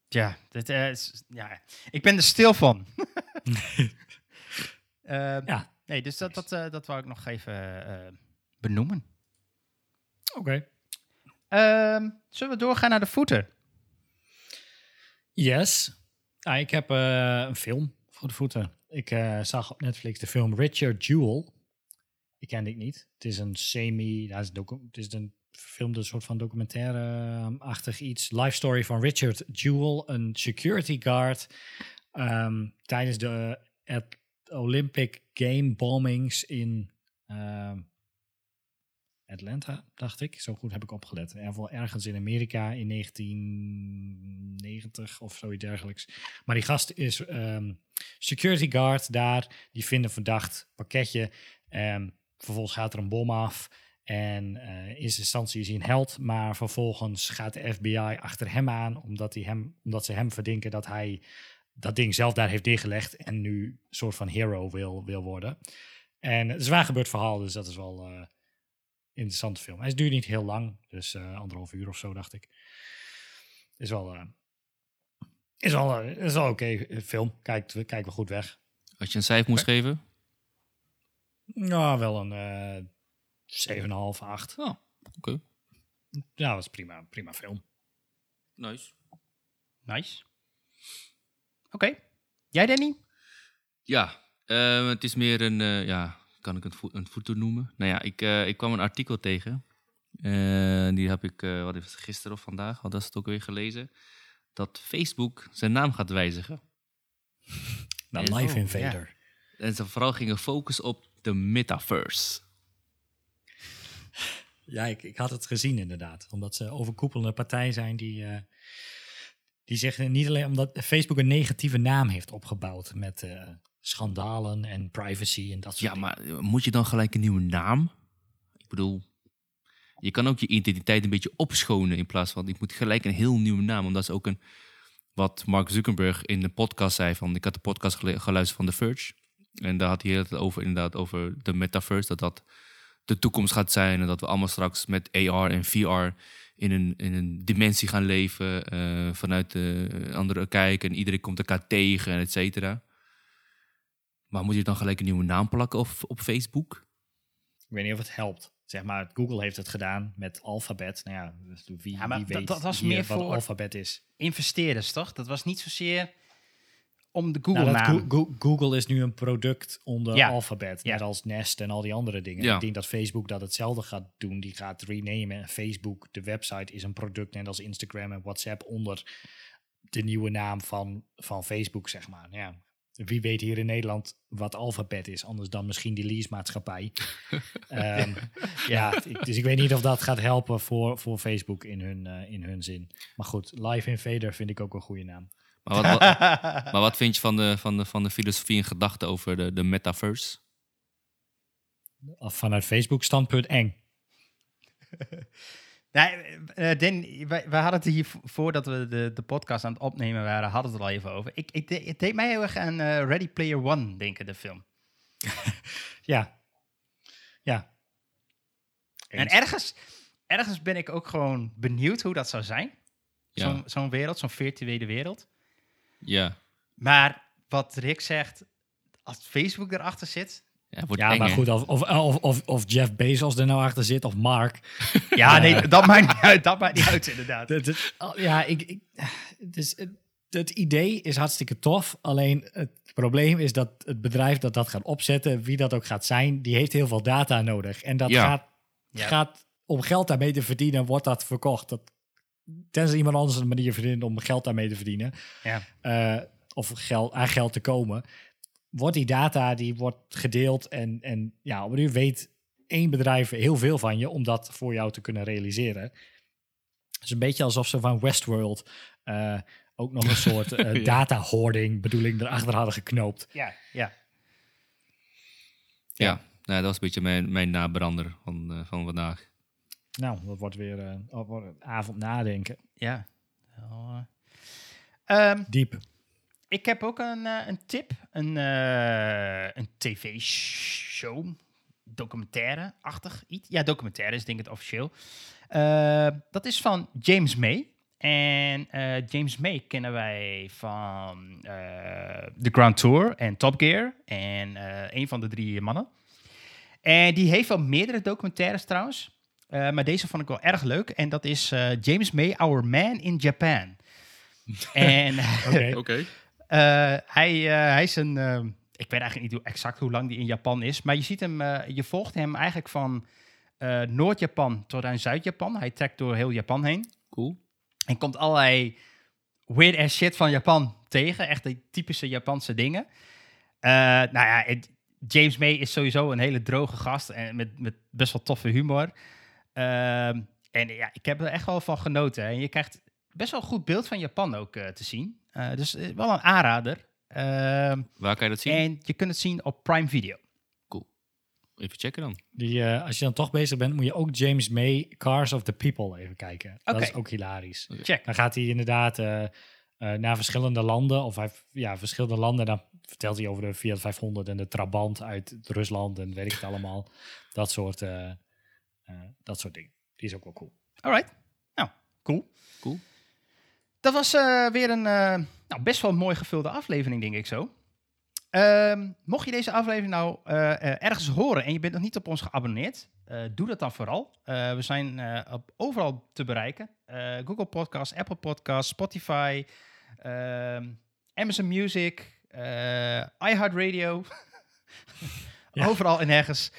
Ja, dit, eh, is- ja, ik ben er stil van. Eh, Ja, Nee, dus dat, dat, eh, dat wou ik nog even eh, benoemen. oké. Ehm, zullen we doorgaan naar de voeten? Yes. Ah, ik heb eh, een film voor de voeten. Ik eh, zag op Netflix de film Richard Jewell. Die kende ik niet. Het is een semi... Ja, het, is een film, een soort van documentaire-achtig iets. Life story van Richard Jewell, een security guard... ehm, tijdens de eh, Olympic Game bombings in ehm, Atlanta, dacht ik. Zo goed heb ik opgelet. Ieder geval ergens in Amerika in 1990 of zoiets dergelijks. Maar die gast is ehm, security guard daar. Die vinden verdacht pakketje. Ehm, vervolgens gaat er een bom af. En eh, in eerste instantie is hij een held. Maar vervolgens gaat de FBI achter hem aan. Omdat, hij hem, omdat ze hem verdenken dat hij dat ding zelf daar heeft neergelegd. En nu een soort van hero wil, wil worden. En het is waar gebeurd verhaal. Dus dat is wel eh interessante film. Hij duurt niet heel lang. Dus eh, anderhalf uur of zo, dacht ik. Is wel... eh, is wel, eh, is wel oké film. Kijkt, kijkt wel goed weg. Als je een cijfer moest geven? Nou, wel een eh 7,5, 8. Oh, oké. Ja, dat is prima, prima film. Nice. Nice. Oké. Jij, Danny? Ja, eh, het is meer een, ja, kan ik het vo een noemen? Nou ja, ik, eh, ik kwam een artikel tegen. Eh, die heb ik, eh, wat is het, gisteren of vandaag, wat is het ook weer gelezen. Dat Facebook zijn naam gaat wijzigen. Nou, Live oh, Invader. En ze vooral gingen focussen op de metaverse. Ja, ik, ik had het gezien inderdaad. Omdat ze overkoepelende partij zijn die, die zeggen niet alleen omdat Facebook een negatieve naam heeft opgebouwd met schandalen en privacy en dat soort Ja, dingen. maar eh, moet je dan gelijk een nieuwe naam? Ik bedoel, je kan ook je identiteit een beetje opschonen in plaats van ik moet gelijk een heel nieuwe naam. Omdat ze ook een, wat Mark Zuckerberg in de podcast zei van, ik had de podcast gelu- geluisterd van The Verge. En daar had hij het over inderdaad over de metaverse, dat dat de toekomst gaat zijn en dat we allemaal straks met AR en VR in een, in een dimensie gaan leven, eh, vanuit de andere kijk en iedereen komt elkaar tegen en et cetera. Maar moet je dan gelijk een nieuwe naam plakken op, op Facebook? Ik weet niet of het helpt. Zeg maar, Google heeft het gedaan met alfabet. Nou ja, dus wie, Ja, maar wie dat- weet dat was meer wat voor- alfabet is. Investeerders, toch? Dat was niet zozeer om de Nou, dat Google-naam. Go- Go- Google is nu een product onder Ja. alfabet. Ja. Net als Nest en al die andere dingen. Ja. Ik denk dat Facebook dat hetzelfde gaat doen. Die gaat renamen. En Facebook, de website, is een product net als Instagram en WhatsApp onder de nieuwe naam van, van Facebook, zeg maar. Ja. Wie weet hier in Nederland wat alfabet is, anders dan misschien die leasemaatschappij. Ehm ja, dus ik weet niet of dat gaat helpen voor, voor Facebook in hun, eh, in hun zin. Maar goed, Live Invader vind ik ook een goede naam. Maar wat, wat- maar wat vind je van de, van de, van de filosofie en gedachte over de, de metaverse? Vanuit Facebook standpunt eng. Nee, eh, Dan, wij, wij hadden het hier vo- voordat we de, de podcast aan het opnemen waren, hadden we het er al even over. Ik, ik, de- het deed mij heel erg aan eh, Ready Player One denken, de film. Ja. Ja. En ergens, ergens ben ik ook gewoon benieuwd hoe dat zou zijn. Ja. Zo'n zo'n wereld, zo'n virtuele wereld. Ja, Maar wat Rick zegt, als Facebook erachter zit. Ja het wordt Ja, eng, maar goed, of, of, of, of, of Jeff Bezos er nou achter zit, of Mark. Ja, nee, dat maakt niet uit. Dat maakt niet uit, inderdaad. Dat- dat- oh, ja, ik, ik, dus het, het idee is hartstikke tof. Alleen het probleem is dat het bedrijf dat dat gaat opzetten, wie dat ook gaat zijn, die heeft heel veel data nodig. En dat Ja. gaat, Ja. gaat om geld daarmee te verdienen, wordt dat verkocht. Dat, tenzij iemand anders een manier vindt om geld daarmee te verdienen. Ja. eh, of geld, aan geld te komen, wordt die data die wordt gedeeld en, en ja, op een uur weet één bedrijf heel veel van je om dat voor jou te kunnen realiseren. Het is een beetje alsof ze van Westworld eh, ook nog een soort eh, Ja. data hoarding bedoeling erachter hadden geknoopt. Ja, ja. Ja, nou, dat was een beetje mijn, mijn nabrander van, eh, van vandaag. Nou, dat wordt weer wordt een avond nadenken. ja. Ehm, Diep. Ik heb ook een, eh, een tip. Een, eh, een tv-show. Documentaire-achtig iets. Ja, documentaire is denk ik het officieel. Eh, dat is van James May. En James May kennen wij van The Grand Tour en Top Gear. En een van de drie mannen. En die heeft wel meerdere documentaires trouwens. Maar deze vond ik wel erg leuk. En dat is James May, Our Man in Japan. en. Oké. eh, hij, eh, hij is een... eh, ik weet eigenlijk niet hoe, exact hoe lang die in Japan is. Maar je ziet hem... je volgt hem eigenlijk van Noord-Japan tot aan Zuid-Japan. Hij trekt door heel Japan heen. Cool. En komt allerlei weird ass shit van Japan tegen. Echt de typische Japanse dingen. Eh, nou ja, het- James May is sowieso een hele droge gast. En met, met best wel toffe humor. Ehm, en ja, ik heb er echt wel van genoten. hè. En je krijgt best wel een goed beeld van Japan ook te zien. Eh, dus eh, wel een aanrader. Ehm, Waar kan je dat zien? en je kunt het zien op Prime Video. Even checken dan. Die, eh, als je dan toch bezig bent, moet je ook James May, Cars of the People even kijken. Dat is ook hilarisch. Check. Dan gaat hij inderdaad naar verschillende landen, of hij, ja, verschillende landen. Dan vertelt hij over de Fiat 500 en de Trabant uit Rusland en weet ik het allemaal. Dat soort, eh, eh, dat soort dingen. Die is ook wel cool. Alright. Nou, cool. Cool. Dat was eh, weer een eh, nou, best wel mooi gevulde aflevering, denk ik zo. Ehm, mocht je deze aflevering nou eh, ergens horen en je bent nog niet op ons geabonneerd, doe dat dan vooral. We zijn op, overal te bereiken. Google Podcasts, Apple Podcasts, Spotify, ehm, Amazon Music, iHeartRadio. Ja. Overal en nergens.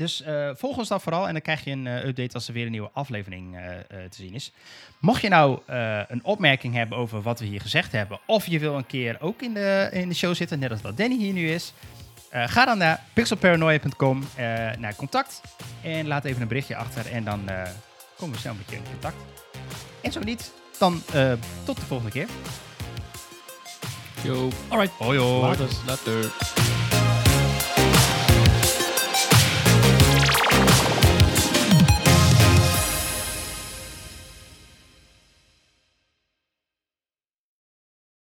Dus eh, volg ons dan vooral en dan krijg je een eh, update als er weer een nieuwe aflevering eh, te zien is. Mocht je nou een opmerking hebben over wat we hier gezegd hebben, of je wil een keer ook in de, in de show zitten, net als dat Danny hier nu is, ga dan naar pixelparanoia.com, naar contact en laat even een berichtje achter en dan komen we snel met je in contact. En zo niet, dan tot de volgende keer. Yo. Alright, Hoi hoi. later. Later.